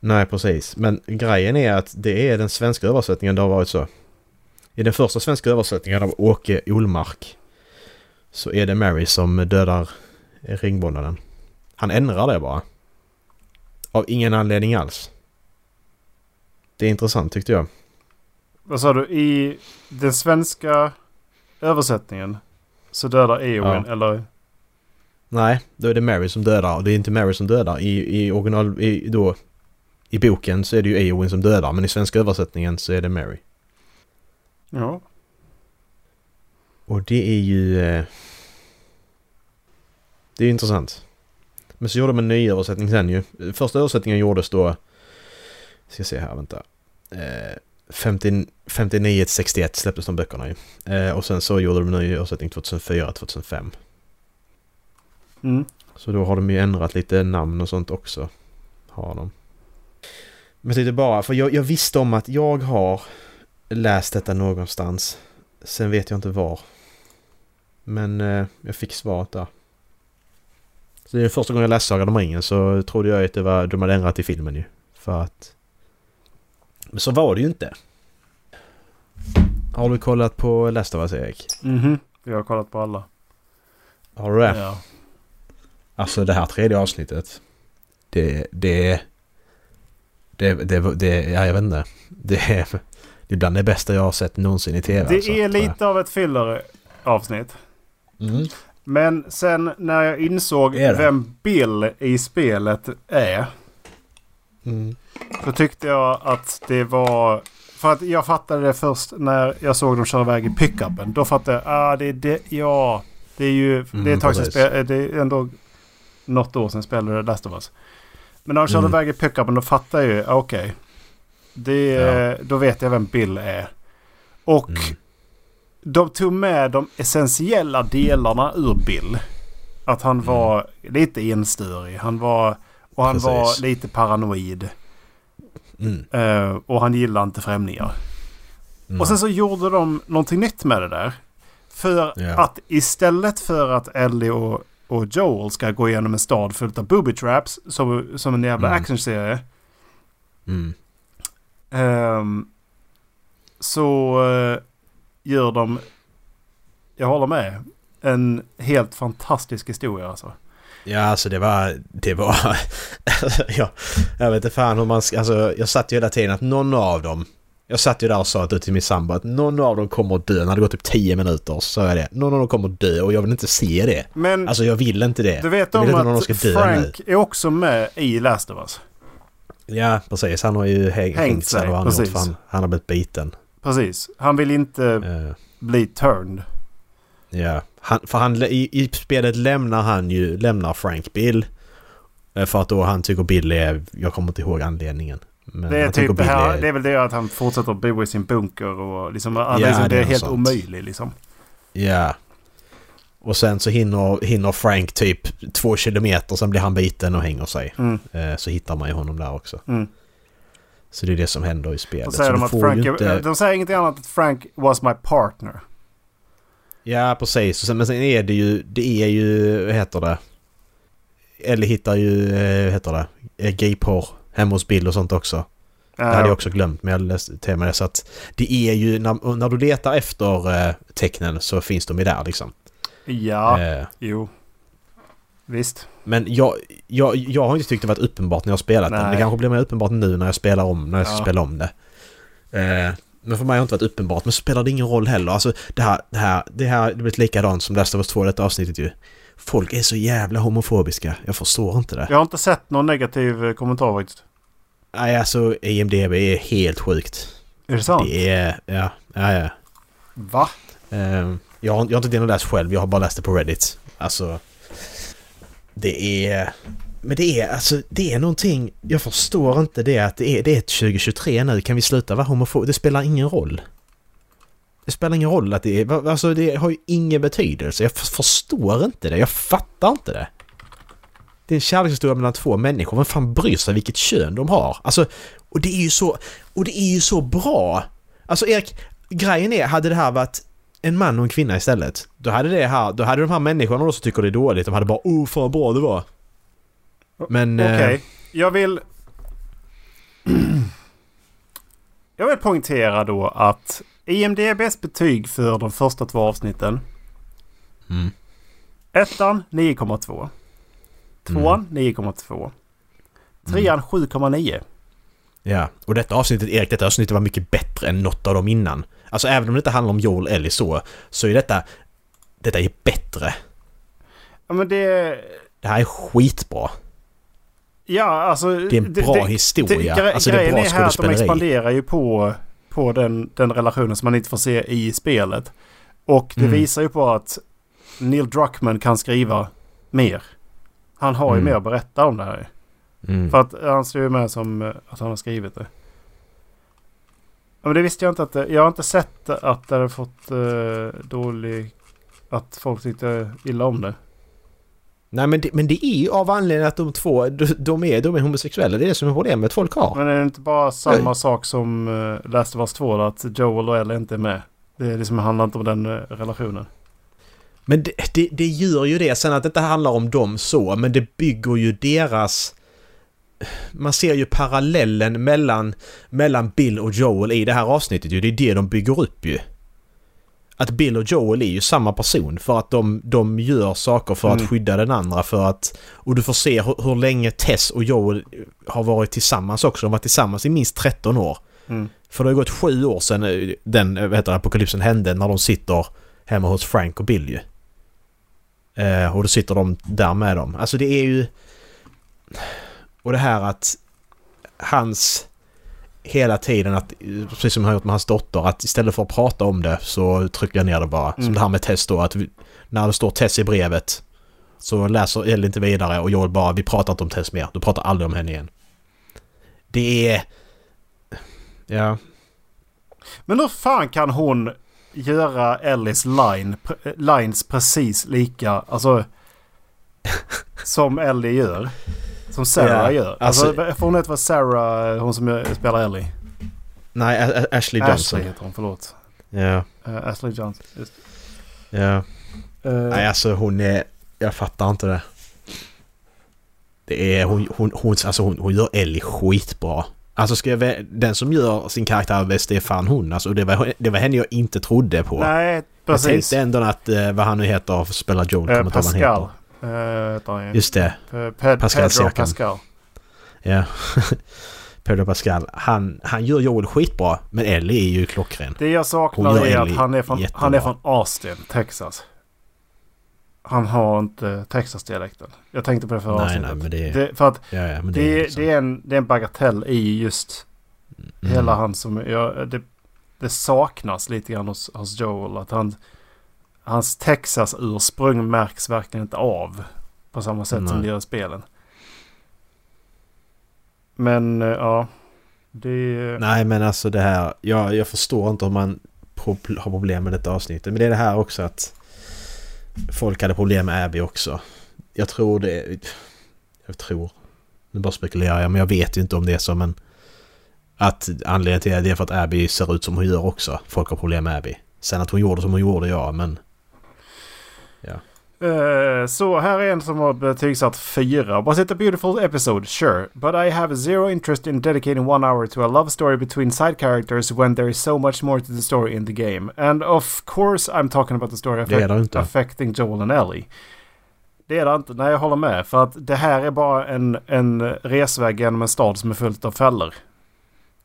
B: Nej, precis. Men grejen är att det är den svenska översättningen det har varit så. I den första svenska översättningen av Åke Olmark så är det Mary som dödar ringvålnaden. Han ändrar det bara. Av ingen anledning alls. Det är intressant tyckte jag.
A: Vad sa du? I den svenska översättningen så dödar Eowyn
B: Ja.
A: eller?
B: Nej, då är det Mary som dödar och det är inte Mary som dödar. I, i original... I, då, I boken så är det ju Eowyn som dödar men i svenska översättningen så är det Mary.
A: Ja.
B: Och det är ju... Eh, det är ju intressant. Men så gjorde de en ny översättning sen ju. Första översättningen gjordes då... Ska se här, vänta. Eh, 50, 59 till 61 släpptes de böckerna ju. Eh, och sen så gjorde de en ny översättning 2004-2005.
A: Mm.
B: Så då har de ju ändrat lite namn och sånt också. Har de. Men lite bara, för jag, jag visste om att jag har läst detta någonstans. Sen vet jag inte var. Men eh, jag fick svaret där. Så det är första gången jag läste Sagan om ringen så trodde jag att det var, de hade ändrat i filmen ju. För att... Men så var det ju inte. Har du kollat på Last of Us Erik?
A: Mhm. Vi har kollat på alla.
B: Har du det?
A: Ja.
B: Alltså det här tredje avsnittet. Det... Det... Det... Det... det ja, jag vet inte. Det är... Det är bland det bästa jag har sett någonsin i tv.
A: Det
B: alltså,
A: är
B: jag.
A: lite av ett filler-avsnitt.
B: Mm.
A: Men sen när jag insåg vem Bill i spelet är.
B: Mm.
A: Så tyckte jag att det var... För att jag fattade det först när jag såg dem köra iväg i pickupen. Då fattade jag, ah det är det, ja. Det är ju, det är
B: Mm,
A: ett tag sedan spel, det är ändå något år sedan spelade Last of Us. Men när de körde
B: Mm.
A: iväg i pickupen då fattade jag ju, okej. Det,
B: Ja.
A: Då vet jag vem Bill är. Och
B: Mm.
A: De tog med de essentiella delarna ur Bill. Att han
B: Mm.
A: var lite enstörig. Han var... Och han
B: Precis.
A: var lite paranoid.
B: Mm.
A: Eh, och han gillade inte främlingar.
B: Mm.
A: Och sen så gjorde de någonting nytt med det där. För
B: Ja.
A: att istället för att Ellie och, och Joel ska gå igenom en stad fullt av booby traps som, som en jävla
B: Mm.
A: actionserie.
B: Mm.
A: ehm, så eh, gör de, jag håller med, en helt fantastisk historia alltså.
B: Ja, alltså det var... Det var... ja, jag vet inte fan hur man ska... Alltså, jag satt ju hela tiden att någon av dem... Jag satt ju där och sa att till min sambo att någon av dem kommer att dö. När det gått typ 10 minuter så sa jag det. Någon av dem kommer att dö och jag vill inte se det.
A: Men
B: Alltså jag vill inte det.
A: du vet
B: jag
A: om att
B: dö
A: Frank är också med i Last of Us.
B: Ja, precis. Han har ju häng, hängt sig.
A: sig,
B: han, gjort, han har blivit biten.
A: Precis. Han vill inte
B: Eh,
A: bli turned.
B: Ja, han, för han, i, i spelet lämnar han ju, lämnar Frank Bill. Eh, För att då han tycker Bill är, jag kommer inte ihåg anledningen. Men
A: Det är, typ det, här,
B: är,
A: det är väl det att han fortsätter att bo i sin bunker och liksom,
B: Ja,
A: liksom, det
B: är
A: är helt
B: sånt.
A: omöjligt liksom.
B: Ja. Och sen så hinner, hinner Frank typ två kilometer, sen blir han biten och hänger sig.
A: Mm.
B: Eh, Så hittar man ju honom där också.
A: Mm.
B: Så det är det som händer i spelet.
A: Och säger de att Frank,
B: inte...
A: de säger ingenting annat än att Frank was my partner.
B: Ja, precis. Men sen är det ju, det är ju, vad heter det? Ellie hittar ju, eh, vad heter det? Eh, Gayporr hemma hos Bill och sånt också. Det hade jag också glömt men jag läste till mig det. Så att det är ju, när, när du letar efter eh, tecknen så finns de ju där liksom.
A: Ja,
B: Eh,
A: jo. Visst.
B: Men jag, jag, jag har inte tyckt det varit uppenbart när jag spelat den.
A: Nej.
B: Det kanske blir mer uppenbart nu när jag spelar om, när jag ska
A: Ja.
B: spela om det. Eh, men för mig har det inte varit uppenbart. Men så spelar det ingen roll heller. Alltså det här, det här, det här det blivit likadant som Last of Us 2 detta avsnittet ju. Folk är så jävla homofobiska. Jag förstår inte det.
A: Jag har inte sett någon negativ eh, kommentar faktiskt.
B: Nej alltså IMDB är helt sjukt.
A: Är det sant?
B: Det är, ja, ja, ja.
A: Va?
B: Eh, jag, har, jag har inte den läst själv, jag har bara läst det på Reddit. Alltså... Det är... Men det är alltså, det är någonting... Jag förstår inte det att det är, det är 2023 nu. Kan vi sluta vara homofob? Det spelar ingen roll. Det spelar ingen roll att det är... Alltså det har ju ingen betydelse. Jag förstår inte det. Jag fattar inte det. Det är en kärlekshistoria mellan två människor. Vem fan bryr sig vilket kön de har? Alltså, och det är ju så... Och det är ju så bra! Alltså Erik, grejen är, hade det här varit en man och en kvinna istället. Då hade det här, då hade de här människorna då som tycker det är dåligt, de hade bara oh fan vad bra det var. Men...
A: Okej,
B: eh,
A: jag vill... jag vill poängtera då att IMDBs betyg för de första två avsnitten.
B: Mm.
A: Ettan 9,2. Tvåan 9,2. Trean 7,9.
B: Ja, och detta avsnittet, Erik, detta avsnittet var mycket bättre än något av dem innan. Alltså även om det inte handlar om Joel Ellie så, så är detta... Detta är bättre.
A: Ja men det...
B: Det här är skitbra.
A: Ja alltså...
B: Det är en bra historia.
A: gre-
B: alltså det är bra
A: är här att de expanderar ju på, på den, den relationen som man inte får se i spelet. Och det
B: Mm.
A: visar ju på att Neil Druckmann kan skriva mer. Han har ju
B: Mm.
A: mer att berätta om det här.
B: Mm.
A: För att han står ju med som eh, att han har skrivit det. Men det visste jag inte att det, Jag har inte sett att det hade fått uh, dålig... Att folk tyckte illa om det.
B: Nej men det, men det är ju av anledningen att de två, de, de, är, de är homosexuella. Det är det som är problemet folk har.
A: Men är det inte bara samma sak som uh, Last of Us 2 då, Att Joel och Ellie inte är med? Det är liksom, handlar inte om den eh, relationen.
B: Men det, det, det gör ju det. Sen att det inte handlar om dem så, men det bygger ju deras... Man ser ju parallellen mellan, mellan Bill och Joel i det här avsnittet ju. Det är det de bygger upp ju. Att Bill och Joel är ju samma person för att de, de gör saker för
A: Mm.
B: att skydda den andra för att... Och du får se hur, hur länge Tess och Joel har varit tillsammans också. De har varit tillsammans i minst 13 år.
A: Mm.
B: För det har gått sju år sedan eh, den eh, vad heter det, apokalypsen hände när de sitter hemma hos Frank och Bill ju. Eh, och då sitter de där med dem. Alltså det är ju... Och det här att hans... Hela tiden att, precis som han gjort med hans dotter, att istället för att prata om det så trycker jag ner det bara. Som
A: Mm.
B: det här med Tess då, att vi, när det står Tess i brevet så läser Ellie inte vidare och Joel bara vi pratar inte om Tess mer. Du pratar aldrig om henne igen. Det är... Ja,
A: Men hur fan kan hon göra Ellies line, lines precis lika, alltså som Ellie gör? Som Sarah
B: Ja,
A: gör.
B: alltså-
A: Alltså, får hon heta Sarah, hon som spelar Ellie?
B: Nej, Ashley Johnson.
A: Ashley heter hon, förlåt.
B: Ja,
A: Uh, Ashley Johnson. Just.
B: ja.
A: Uh,
B: Nej, alltså hon är... Jag fattar inte det. Det är... Hon, hon, hon, alltså hon, hon gör Ellie skitbra. Alltså ska jag, den som gör sin karaktär bäst det är fan hon. Alltså det var, det var henne jag inte trodde på.
A: Nej,
B: jag
A: precis.
B: tänkte ändå att eh, vad han nu heter spelar Joel.
A: Eh,
B: kommer ihåg vad han
A: Pascal.
B: heter.
A: Uh.
B: Just det.
A: Pe- Pe-
B: Pascal
A: Pedro
B: Siakam.
A: Pascal.
B: Ja. Pedro Pascal. Han, han gör Joel skitbra. Men Ellie är ju klockren.
A: Det jag saknar är att han är, från,
B: jättebra.
A: han är från Austin, Texas. Han har inte Texas-dialekten. Jag tänkte på det förra
B: Nej,
A: avsnittet.
B: nej, men det-
A: det, för att
B: Ja, ja, men det,
A: det,
B: är
A: det, är en, det är en bagatell i just
B: mm.
A: hela han som... Jag, det, det saknas lite grann hos, hos Joel. Att han, hans Texas-ursprung märks verkligen inte av. På samma sätt som
B: Nej.
A: det gör i spelen. Men eh, ja. Det...
B: Nej men alltså det här, jag, jag förstår inte om man har problem med detta avsnittet. Men det är det här också att folk hade problem med Abby också. Jag tror det... Jag tror... Nu bara spekulerar jag men jag vet ju inte om det är så men... Att anledningen till det är för att Abby ser ut som hon gör också. Folk har problem med Abby. Sen att hon gjorde som hon gjorde, ja men...
A: Eh, så här är en som har betygsatt fyra. Was it a beautiful episode? Sure. But I have zero interest in dedicating one hour to a love story between side characters when there is so much more to the story in the game. And of course I'm talking about the story
B: inte.
A: affecting Joel and Ellie. Det är det inte. Nej, jag håller med. För att det här är bara en, en resväg genom en stad som är fullt av fällor.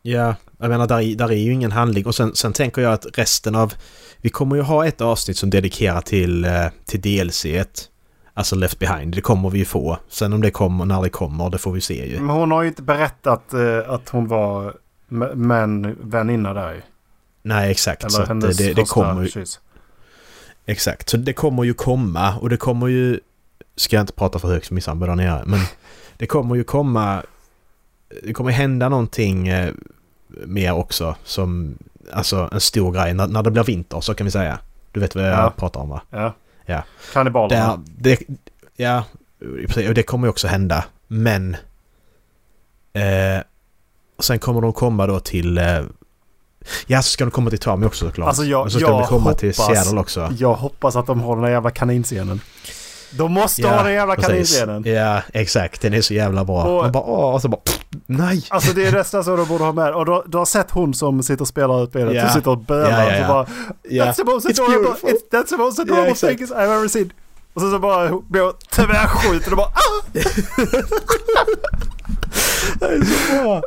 B: Ja, jag menar där, är- där är ju ingen handling och sen, sen tänker jag att resten av... Vi kommer ju ha ett avsnitt som dedikerar till, eh, till DLC -et. Alltså Left Behind. Det kommer vi ju få. Sen om det kommer, när det kommer, det får vi se ju.
A: Men hon har ju inte berättat eh, att hon var m- män väninna där ju.
B: Nej, exakt. så
A: Eller
B: att
A: hennes
B: det, det, kommer ju...
A: kyss.
B: Exakt. Så det kommer ju komma och det kommer ju... Ska jag inte prata för högt för min sambo där nere, men det kommer ju komma... Det kommer hända någonting eh, mer också som... Alltså en stor grej när, när det blir vinter så kan vi säga. Du vet vad jag
A: Ja.
B: pratar om va?
A: Ja.
B: Ja.
A: Kannibalerna.
B: Det, ja, precis, och det kommer ju också hända. Men... Eh, sen kommer de komma då till... Eh, Ja, så ska de komma till Tommy också såklart.
A: Alltså jag,
B: så ska de komma
A: hoppas,
B: till Seattle också.
A: Jag hoppas att de har den där jävla kaninscenen. De måste ha den jävla kaninscenen.
B: Ja, exakt. Den är så jävla bra.
A: Och-
B: Man bara åh, och så bara pff, nej.
A: Alltså det är nästan så de borde ha med. Och du, du har sett hon som sitter och spelar ut spelet.
B: Ja.
A: Hon sitter och bölar.
B: Ja, ja.
A: Så bara. That's the most adorable, it's, that's the most adorable
B: Ja, exakt.
A: thing I've ever seen. Och så, så bara blir hon tvärskjuten och bara ah!
B: Det är så bra.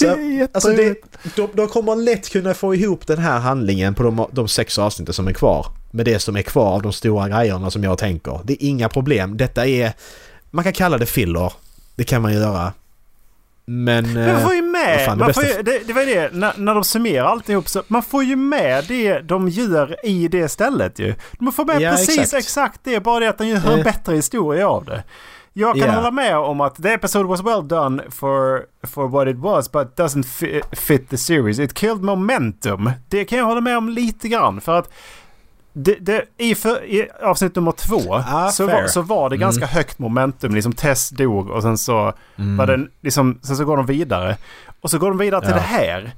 A: Är
B: Alltså det, de, de kommer lätt kunna få ihop den här handlingen på de, de sex avsnitten som är kvar. Med det som är kvar av de stora grejerna som jag tänker. Det är inga problem. Detta är... Man kan kalla det filler. Det kan man göra. Men...
A: Man får ju med,
B: fan, det
A: man får
B: bästa-
A: ju, det, det var ju det, när, när de summerar alltihop så man får ju med det de gör i det stället ju. Man får med
B: Ja,
A: precis exakt.
B: exakt.
A: det, bara det att den gör en
B: Eh.
A: bättre historia av det. Jag kan
B: Ja.
A: hålla med om att the episode was well done for, for what it was but doesn't fi- fit the series. It killed momentum. Det kan jag hålla med om lite grann för att det, det, i, för, I avsnitt nummer två
B: Ah,
A: så, var, så var det ganska
B: Mm.
A: högt momentum. Liksom Tess dog och sen så
B: Mm.
A: var den, liksom, sen så går de vidare. Och så går de vidare till
B: Ja.
A: det här.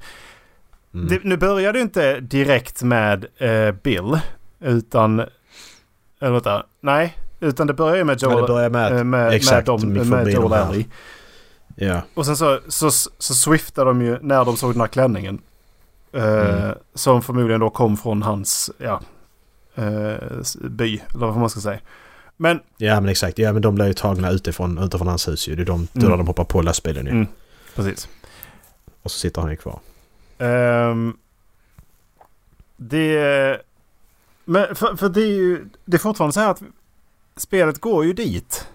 B: Mm.
A: Det, nu börjar det inte direkt med eh, Bill. Utan... Eller vänta. Nej. Utan det börjar ju med
B: Ja,
A: Joel.
B: det börjar med
A: eh,
B: att-
A: med,
B: exakt,
A: med,
B: de
A: dem, med Joel. Ellie.
B: Ja.
A: Och sen så, så, så swiftar de ju när de såg den här klänningen. Eh,
B: Mm.
A: Som förmodligen då kom från hans ja, eh, by. Eller vad man ska säga. Men
B: ja, men exakt. Ja, men de blir ju tagna utifrån, utifrån hans hus ju. Det är de,
A: Mm.
B: de hoppar på lastbilen ju.
A: Mm. precis.
B: Och så sitter han ju kvar.
A: Ehm, det... Men för, för det är ju... Det är fortfarande så här att spelet går ju dit.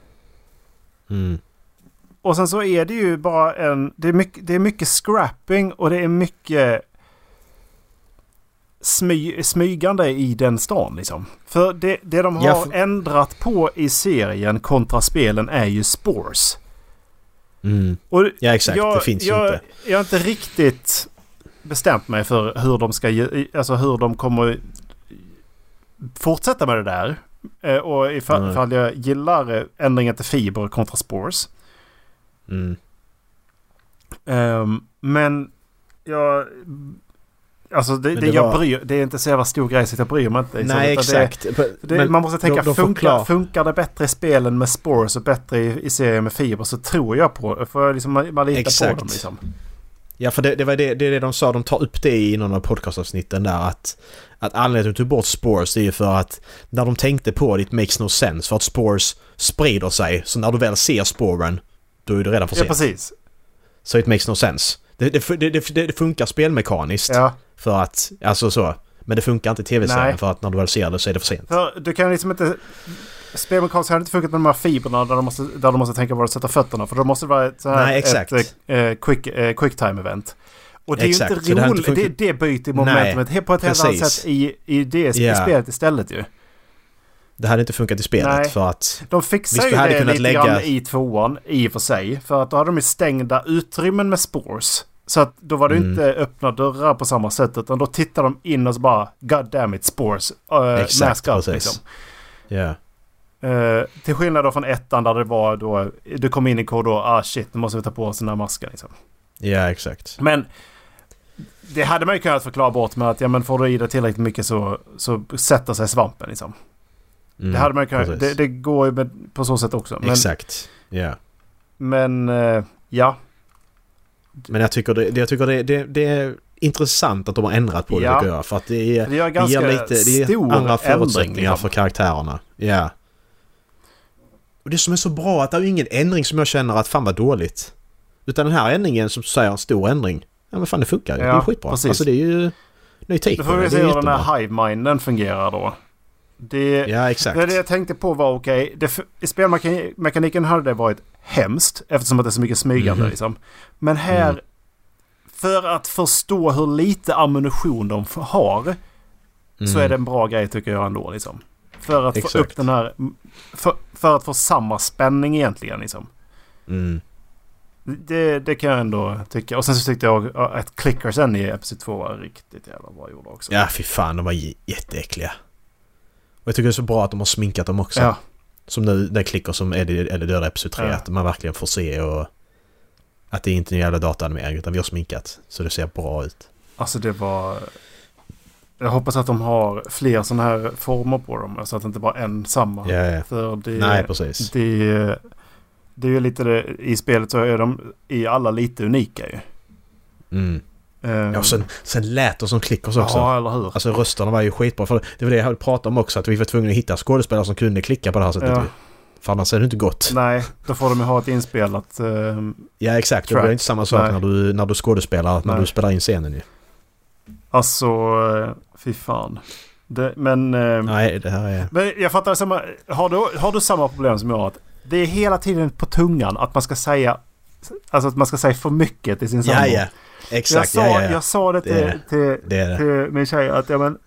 B: Mm.
A: Och sen så är det ju bara en... Det är mycket, det är mycket scrapping och det är mycket smy, smygande i den stan liksom. För det, det de har
B: Ja, för-
A: ändrat på i serien kontra spelen är ju spores.
B: Mm.
A: Och
B: Ja, exakt.
A: jag,
B: det finns ju
A: jag,
B: inte.
A: Jag har inte riktigt bestämt mig för hur de ska alltså hur de kommer fortsätta med det där. Eh, Och ifall,
B: Nej.
A: ifall jag gillar eh, ändringen till fiber kontra spores.
B: Mm.
A: Ehm, men jag... Alltså det, det,
B: det var-
A: bryr, det är inte så jävla stor grej så jag bryr mig inte.
B: Nej, exakt. Men
A: man måste tänka,
B: de- de
A: funkar, funkar det bättre i spelen med spores och bättre i, i serien med fiber så tror jag på det. Jag liksom, man, man litar på
B: Exakt.
A: dem liksom.
B: Ja, för det, var det, det, är det de sa. De tar upp det i någon av podcastavsnitten där att, att anledningen till att de tog bort spores det är ju för att när de tänkte på det, it makes no sense. För att spores sprider sig. Så när du väl ser spåren, då är det redan för
A: Ja,
B: sent.
A: precis.
B: så it makes no sense. Det, det, det, det, det funkar spelmekaniskt
A: Ja.
B: För att, alltså så. Men det funkar inte i tv-serien
A: Nej.
B: för att när du väl ser det så är det för sent.
A: För du kan liksom inte... Spelmekaniskt hade inte funkat med de här fibrerna där de måste, där de måste tänka var de sätter fötterna. För då måste det vara ett, så här,
B: Nej, exakt.
A: ett eh, quick, eh, quick time event. Och det är
B: Exakt,
A: ju inte
B: det
A: roligt. Det,
B: funkat.
A: det byter momentumet helt på ett helt annat sätt i, i det
B: Ja.
A: spelet istället ju.
B: Det hade inte funkat i spelet
A: Nej.
B: för att...
A: De fixar ju det lite
B: lägga-
A: grann i tvåan i och för sig. För att då hade de ju stängda utrymmen med spores. Så att då var det
B: Mm.
A: inte öppna dörrar på samma sätt. Utan då tittar de in och så bara God damn it spores. Uh,
B: Exakt,
A: up,
B: precis.
A: liksom.
B: Ja.
A: Eh, till skillnad då från ettan där det var då du kom in i och ah shit nu måste vi ta på oss den här masken liksom.
B: Ja, exakt.
A: Men det hade man ju kunnat förklara bort med att ja men får du i dig tillräckligt mycket så, så sätter sig svampen liksom.
B: Mm,
A: det hade man ju kunnat, det, det går ju med, på så sätt också. Men,
B: Exakt. Ja.
A: men eh, ja.
B: Men jag tycker, det, jag tycker det, det, det är intressant att de har ändrat på det
A: Ja.
B: tycker jag. För att det, är,
A: Det gör
B: det
A: ganska
B: ger lite det ger andra förutsättningar
A: Liksom.
B: för karaktärerna. Ja. Och det som är så bra att det är ingen ändring som jag känner att fan var dåligt. Utan den här ändringen som säger en stor ändring. Ja men fan det funkar ju. det är
A: Ja,
B: skitbra.
A: precis.
B: Alltså det är ju ny take
A: Då
B: på
A: får vi se
B: är
A: hur den här hive-minden fungerar då. Det,
B: Ja exakt.
A: Det, det jag tänkte på var okej. I spelmekaniken hade det varit hemskt eftersom att det är så mycket smygande.
B: Mhm.
A: Liksom. Men här,
B: Mm.
A: för att förstå hur lite ammunition de har, så
B: Mm.
A: är det en bra grej tycker jag ändå. Liksom. För att få
B: Exakt.
A: upp den här, för, för att få samma spänning egentligen. Liksom.
B: Mm.
A: Det, det kan jag ändå tycka. Och sen så tyckte jag att clickersen i Episod 2 var riktigt jävla bra gjorda också.
B: Ja fy fan de var jätteäckliga. Och jag tycker det är så bra att de har sminkat dem också.
A: Ja.
B: Som nu, den klickar som Eddie eller döda Episod 3.
A: Ja.
B: Att man verkligen får se och... Att det är inte är en jävla dataanimering utan vi har sminkat. Så det ser bra ut.
A: Alltså det var... Jag hoppas att de har fler sådana här former på dem. Så att det inte bara är en samma.
B: Ja, ja.
A: För det,
B: Nej, precis.
A: det, det är ju lite det, i spelet så är de i alla lite unika ju.
B: Mm.
A: Ehm,
B: Ja, sen, sen lät de som klickers också.
A: Ja, eller hur?
B: Alltså rösterna var ju skitbra. För det var det jag pratade om också. Att vi var tvungna att hitta skådespelare som kunde klicka på det här sättet.
A: Ja.
B: För annars är det inte gott.
A: Nej, då får de ju ha ett inspelat... ehm,
B: Ja exakt. Det
A: Track.
B: blir inte samma sak
A: Nej.
B: när du, när du skådespelar. När
A: Nej.
B: du spelar in scenen ju.
A: alltså, eh, fy fan. Det, men...
B: Nej, det här är...
A: Men jag fattar samma... Har du, har du samma problem som jag? Att det är hela tiden på tungan att man ska säga... Alltså att man ska säga för mycket till sin sambo.
B: Ja, ja.
A: Jag
B: Exakt.
A: sa,
B: ja, ja, ja.
A: jag sa det till,
B: Det
A: till,
B: Det det.
A: till min tjej att ja men...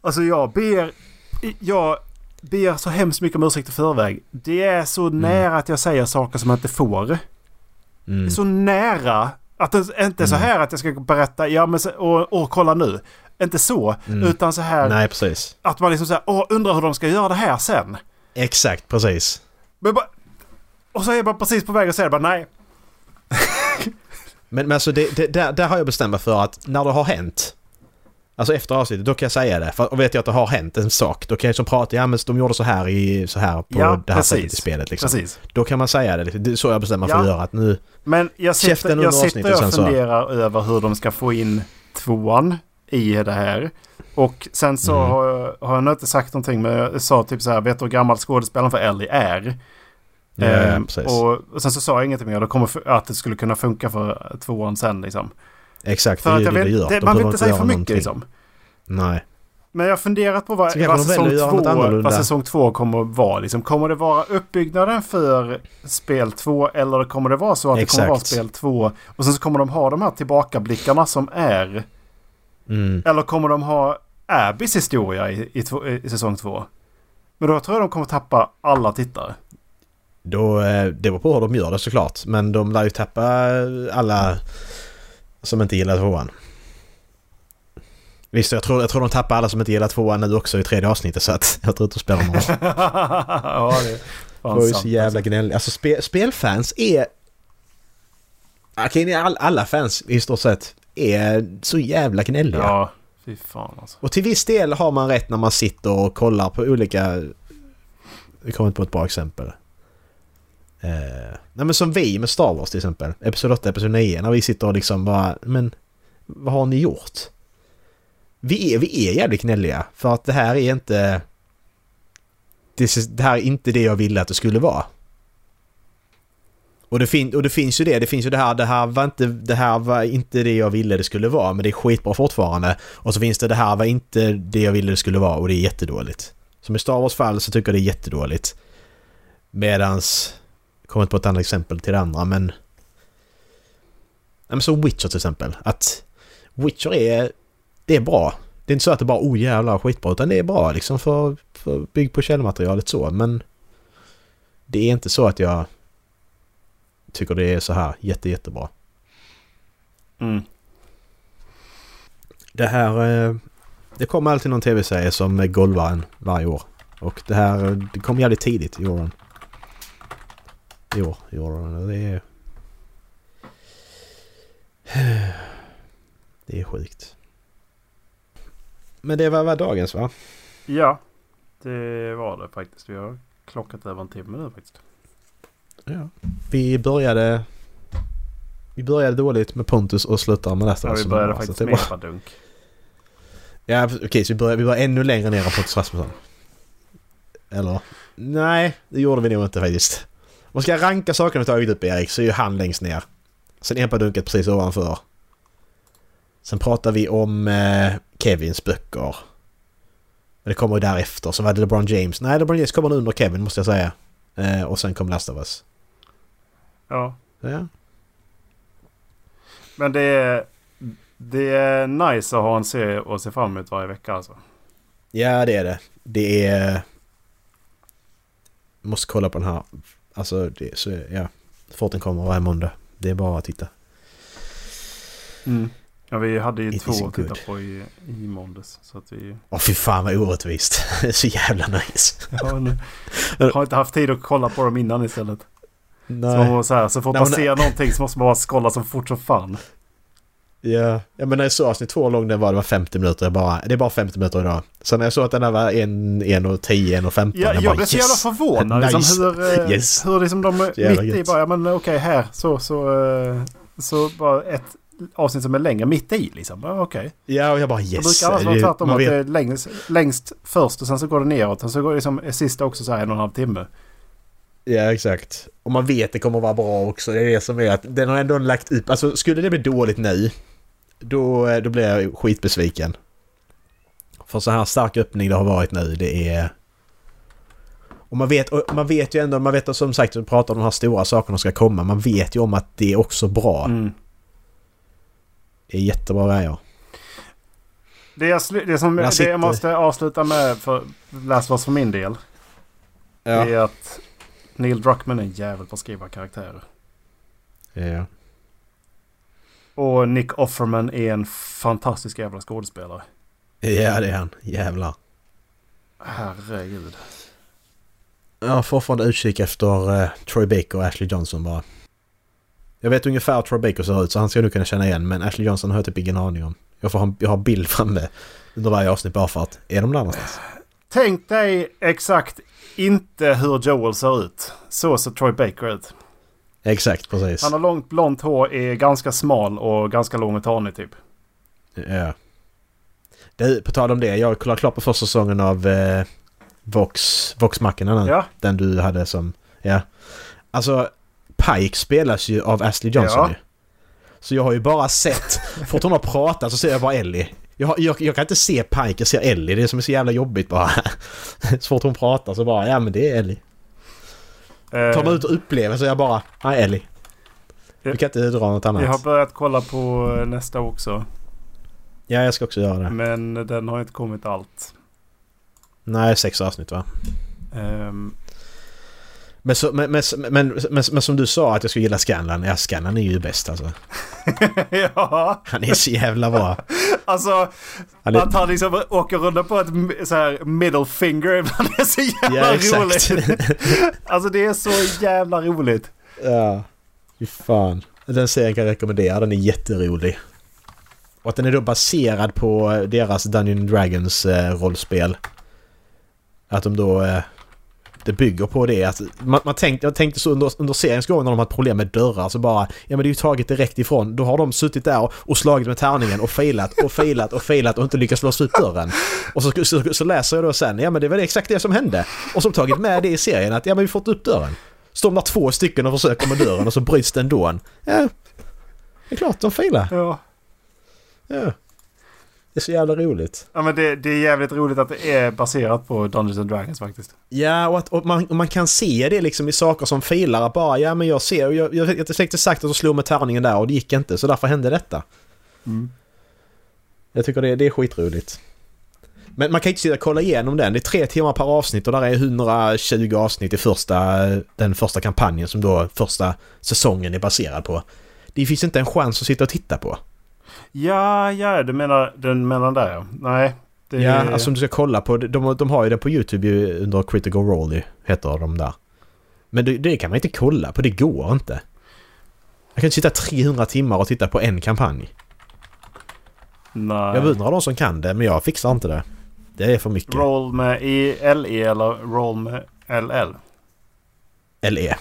A: Alltså jag ber... Jag ber så hemskt mycket om ursäkt i förväg. Det är så nära att jag säger saker som jag inte får. Det
B: Mm.
A: är så nära. Att det inte är så
B: Mm.
A: här att jag ska berätta ja men och, och kolla nu. Inte så.
B: Mm.
A: Utan så här
B: Nej, precis.
A: att man liksom säger åh undrar hur de ska göra det här sen.
B: Exakt, precis.
A: Men bara, och så är jag bara precis på väg att säga bara nej.
B: Men, men alltså det, det, där, där har jag bestämt mig för att när det har hänt Alltså efter avsnittet, då kan jag säga det. För och vet jag att det har hänt en sak, då kan jag liksom prata, ja men de gjorde så här, i, så här på
A: Ja,
B: det här
A: precis.
B: sättet i spelet liksom.
A: Precis.
B: Då kan man säga det. Det är så jag bestämmer mig för
A: Ja.
B: att göra. Att nu,
A: Men jag sitter, jag sitter
B: avsnittet
A: och
B: sen så.
A: funderar över hur de ska få in tvåan i det här. Och sen så
B: Mm.
A: har, jag, har jag nog inte sagt någonting men jag sa typ så här, vet du hur gammal skådespelaren för Ellie är?
B: Ja,
A: Ehm,
B: precis.
A: och, och sen så sa jag ingenting mer. Då kommer att det skulle kunna funka för tvåan sen liksom.
B: Exakt,
A: För
B: det är ju det det gör.
A: det, man vill inte säga för mycket
B: någonting.
A: liksom.
B: Nej.
A: Men jag har funderat på vad, vad, säsong två, vad säsong två kommer att vara. Liksom, kommer det vara uppbyggnaden för spel två eller kommer det vara så att det kommer vara
B: Exakt.
A: spel två och sen så kommer de ha de här tillbakablickarna som är
B: Mm.
A: eller kommer de ha Abbys historia i, i, i säsong två? Men då tror jag de kommer tappa alla tittare.
B: Då, eh, det var på hur de gör det såklart. Men de lär ju tappa alla som inte gillar tvåan. Visst, jag tror, jag tror de tappar alla som inte gillar tvåan nu också i tredje avsnittet så att jag tror inte det spelar någon roll.
A: ja, det är fan sant.
B: så jävla gnälliga. Alltså spe, spelfans är... Okej, all, alla fans i stort sett är så jävla gnälliga.
A: Ja, fy fan alltså.
B: Och till viss del har man rätt när man sitter och kollar på olika... Vi kommer inte på ett bra exempel. Eh, nej men som vi med Star Wars till exempel. Episod 8, Episod 9. När vi sitter och liksom bara... Men vad har ni gjort? Vi är, vi är jävligt gnälliga. För att det här är inte... Det, det här är inte det jag ville att det skulle vara. Och det, fin, och det finns ju det, det finns ju det här, det här var inte det här var inte det jag ville det skulle vara men det är skitbra fortfarande. Och så finns det det här var inte det jag ville det skulle vara och det är jättedåligt. Som i Star Wars fall så tycker jag det är jättedåligt. Medans, kommer inte på ett annat exempel till det andra men... Nej, men som Witcher till exempel. Att Witcher är, det är bra. Det är inte så att det bara oh jävlar skitbra utan det är bra liksom för, för bygg på källmaterialet så men... Det är inte så att jag tycker det är så här jätte jättebra.
A: Mm.
B: Det här... eh, Det kommer alltid någon tv-serie som golvar en varje år. Och det här... eh, Det kom jävligt tidigt i åren. År gjorde den det. Är... Det är sjukt. Men det var, var dagens va?
A: Ja, det var det faktiskt. Vi har klockat över en timme nu faktiskt.
B: Ja. Vi började... Vi började dåligt med Pontus och slutade med nästa.
A: Ja, vi började
B: var,
A: faktiskt med Ebba Dunk.
B: Ja, okej, så vi började, vi var ännu längre ner än Pontus Rasmusson. Eller? Nej, det gjorde vi nog inte faktiskt. Man ska ranka sakerna vi tagit upp Erik så är ju han längst ner. Sen Empadunket precis ovanför. Sen pratar vi om eh, Kevins böcker. Men det kommer ju därefter. Sen var det LeBron James. Nej, LeBron James kommer under Kevin måste jag säga. Eh, och sen kom Last of Us.
A: Ja,
B: ja.
A: men det är, det är nice att ha en serie att se fram emot varje vecka alltså.
B: ja, det är det. Det är... Måste kolla på den här. Alltså, det, så, ja. Forten kommer varje måndag. Det är bara att titta.
A: Mm. Ja, vi hade ju
B: It
A: två att titta
B: good.
A: på i, i måndags. Så att vi...
B: Åh fy fan vad orättvist. Så jävla nice.
A: Ja, har inte haft tid att kolla på dem innan istället. Så,
B: Nej.
A: var så, här, så fort man ser någonting så måste man bara scrolla så fort som fan.
B: Ja, ja men när jag såg avsnitt två lång den var, det var 50 minuter. Jag bara, det är bara 50 minuter idag. Så när jag såg att den där var en, en och 10, en och 15.
A: Ja, jag,
B: bara,
A: blev så jävla förvånad.
B: Nice.
A: Liksom, hur, eh,
B: Yes.
A: hur liksom de mitt i bara, ja men okej här, så, så, eh, så bara ett avsnitt som är längre mitt i liksom. Ja, Okej.
B: Ja, och jag bara
A: Det
B: yes.
A: brukar annars vara
B: Det-
A: tvärtom att det är längst, längst först och sen så går det neråt. Och så går det liksom sista också så här en och en halv timme.
B: Ja, exakt. Och man vet det kommer vara bra också. Det är det som är att den har ändå lagt upp... Alltså skulle det bli dåligt nu, då, då blir jag skitbesviken. För så här stark öppning det har varit nu, det är... Och man vet, och man vet ju ändå, man vet som sagt, vi pratar om de här stora sakerna som ska komma. Man vet ju om att det är också bra.
A: Mm.
B: Det är jättebra grejer.
A: Det, jag, det som
B: Jag
A: det jag måste avsluta med för Last of för min del. Det är att Neil Druckmann är en jävel på att skriva karaktärer.
B: ja.
A: Och Nick Offerman är en fantastisk jävla skådespelare.
B: Ja, det är han. Jävlar.
A: Herregud.
B: Jag får fortfarande utkik efter uh, Troy Baker och Ashley Johnson bara. Jag vet ungefär hur Troy Baker ser ut så han ska jag nog kunna känna igen men Ashley Johnson har jag typ ingen aning om. Jag, får ha, jag har bild framme under varje avsnitt bara för att... Är de där någonstans?
A: Tänk dig exakt inte hur Joel ser ut. Så ser Troy Baker ut.
B: Exakt, precis.
A: Han har långt blont hår, är ganska smal och ganska lång och tanig typ.
B: Ja. Det, på tal om det, jag kollade klart på första säsongen av eh, Vox, Vox Machina nu.
A: Ja,
B: Den du hade som... Ja. Alltså, Pike spelas ju av Ashley Johnson
A: Ja.
B: ju. Så jag har ju bara sett... Fort hon har pratat så ser jag bara Ellie. Jag, jag, jag kan inte se Pike, jag ser Ellie. Det är som är så jävla jobbigt bara. Så fort hon pratar så bara, ja men det är Ellie.
A: eh,
B: Tar man ut och upplever så är jag bara, nej Ellie. Vi kan inte dra något annat.
A: jag har börjat kolla på eh, nästa också.
B: Ja, jag ska också göra det.
A: Men den har inte kommit allt.
B: Nej, sex avsnitt va?
A: Ehm,
B: Men, så, men, men, men, men, som du sa att jag skulle gilla Scanlan. Ja, Scanlan är ju bäst alltså.
A: ja,
B: Han är så jävla bra.
A: alltså
B: Han är,
A: att han liksom åker runt på ett så här middle finger ibland är så jävla
B: ja, exakt.
A: roligt. Alltså det är så jävla roligt.
B: ja, fy fan. Den serien kan jag rekommendera. Den är jätterolig. Och att den är då baserad på deras Dungeon Dragons eh, rollspel. Att de då... Det bygger på det att... Man, man tänkte, jag tänkte så under, under seriens gång när de hade problem med dörrar så bara... Ja men det är ju taget direkt ifrån. Då har de suttit där och, och slagit med tärningen och failat och failat och failat och inte lyckats låsa upp dörren. Och så, så, så läser jag då sen, ja men det var exakt det som hände. Och de tagit med det i serien att ja men vi inte upp dörren. Står de där två stycken och försöker med dörren och så bryts den då. Ja, det är klart de failar.
A: Ja.
B: Ja. Det är så jävla roligt.
A: Ja men det, det är jävligt roligt att det är baserat på Dungeons and Dragons faktiskt.
B: Ja, och, att, och, man, man kan se det liksom i saker som failar. Att bara, ja men jag ser, jag, jag, jag tänkte sagt att jag slog med tärningen där och det gick inte. Så därför hände detta.
A: Mm.
B: Jag tycker det, det är skitroligt. Men man kan inte sitta och kolla igenom den. Det är tre timmar per avsnitt och där är 120 avsnitt i första, den första kampanjen som då första säsongen är baserad på. Det finns inte en chans att sitta och titta på.
A: Ja, ja, du menar den menar där ja. Nej. Det,
B: Ja, alltså om du ska kolla på... De, de har ju det på YouTube ju under Critical Role heter de där. Men det, det kan man inte kolla på, det går inte. Jag kan inte sitta 300 timmar och titta på en kampanj.
A: nej.
B: Jag beundrar de som kan det, men jag fixar inte det. Det är för mycket.
A: Roll med ILE eller roll med LL?
B: LE.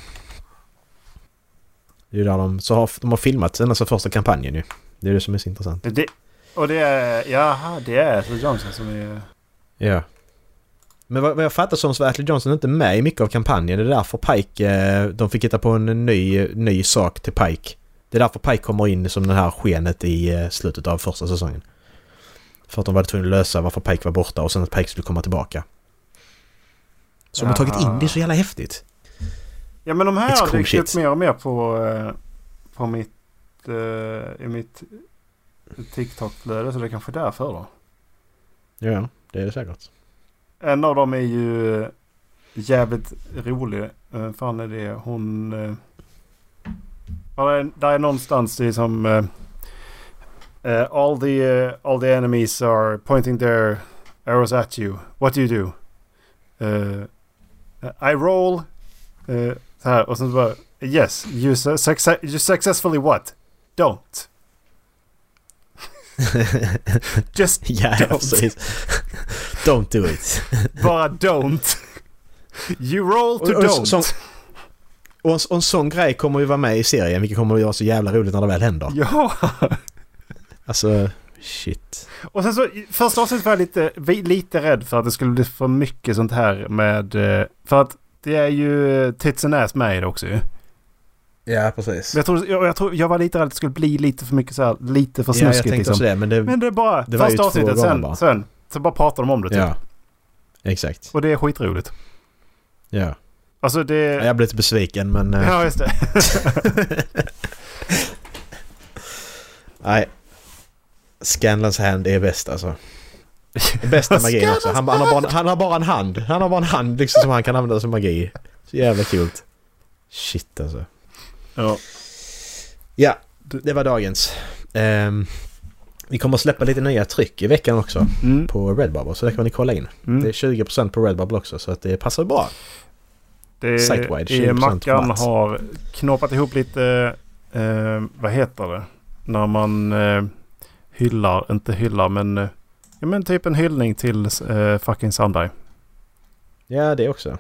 B: Det är ju där de, så har, de har filmat den alltså första kampanjen ju. Det är det som är så intressant.
A: Det, och det är... Jaha, det är Ashley Johnson som är...
B: Ja. Men vad, vad jag fattar som så var Ashley Johnson inte med i mycket av kampanjen. Det är därför Pike, eh, de fick hitta på en ny, ny sak till Pike. Det är därför Pike kommer in som det här skenet i eh, slutet av första säsongen. För att de var tvungna att lösa varför Pike var borta och sen att Pike skulle komma tillbaka. Så de har tagit in det så jävla häftigt.
A: Ja men de här har
B: cool
A: dykt upp mer och mer på, eh, på mitt, i mitt TikTok-flöde. Så det är kanske är därför då.
B: Ja, det är det säkert.
A: En av dem är ju jävligt rolig. Uh, fan är det? Hon... Uh, ja, där, är, någonstans det är som... eh, eh, all, the, eh, all the enemies are pointing their arrows at you. What do you do? Eh, I roll. eh, så här och sen så bara... Yes, you, su- succe- you successfully what? Don't. Just
B: ja,
A: don't.
B: precis. Don't do it.
A: Bara don't. You roll to
B: Och- och
A: don't.
B: som- Och en, och en sån grej kommer ju vara med i serien vilket kommer att vara så jävla roligt när det väl händer.
A: Ja.
B: Alltså, shit.
A: Och sen så första avsnittet var jag lite, lite rädd för att det skulle bli för mycket sånt här med... eh, För att det är ju tits and ass med i det också ju.
B: Ja, precis.
A: Jag, tror, jag, jag, tror, jag var lite rädd att det skulle bli lite för mycket så här, lite för
B: Ja, jag
A: snuskigt
B: tänkte
A: liksom.
B: också det, men det...
A: Men det är bara
B: Det
A: första avsnittet, sen,
B: bara.
A: sen så bara pratar de om det typ.
B: Ja. Exakt.
A: Och det är skitroligt.
B: Ja.
A: Alltså det...
B: Ja, Jag blev lite besviken men... eh,
A: Ja, just det.
B: Nej. Scanlans hand är bäst alltså. Bästa magin också. Han, han, har bara, han har bara en hand. Han har bara en hand liksom som han kan använda som magi. Så jävla kul. Shit alltså.
A: Ja.
B: Ja, det var dagens. Ehm, vi kommer att släppa lite nya tryck i veckan också
A: Mm.
B: på Redbubble så det kan ni kolla in.
A: Mm.
B: Det är 20% på Redbubble också så att det passar bra.
A: Det
B: Sitewide,
A: är
B: 20%
A: Mackan
B: rabatt.
A: har knåpat ihop lite... Eh, vad heter det? När man eh, hyllar, inte hyllar men... Eh, ja men typ en hyllning till eh, fucking Sandberg.
B: Ja, det också.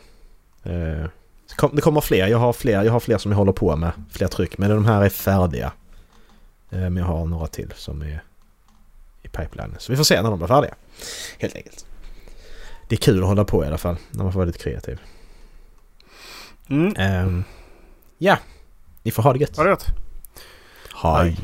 B: Det kommer fler. Jag har fler. Jag har fler som jag håller på med. Fler tryck. Men de här är färdiga. Eh, men jag har några till som är i pipeline. Så vi får se när de blir färdiga. Helt enkelt. Det är kul att hålla på i alla fall. När man får vara lite kreativ.
A: Mm.
B: Ehm, ja, ni får ha det gött.
A: Ha det gött. Hej.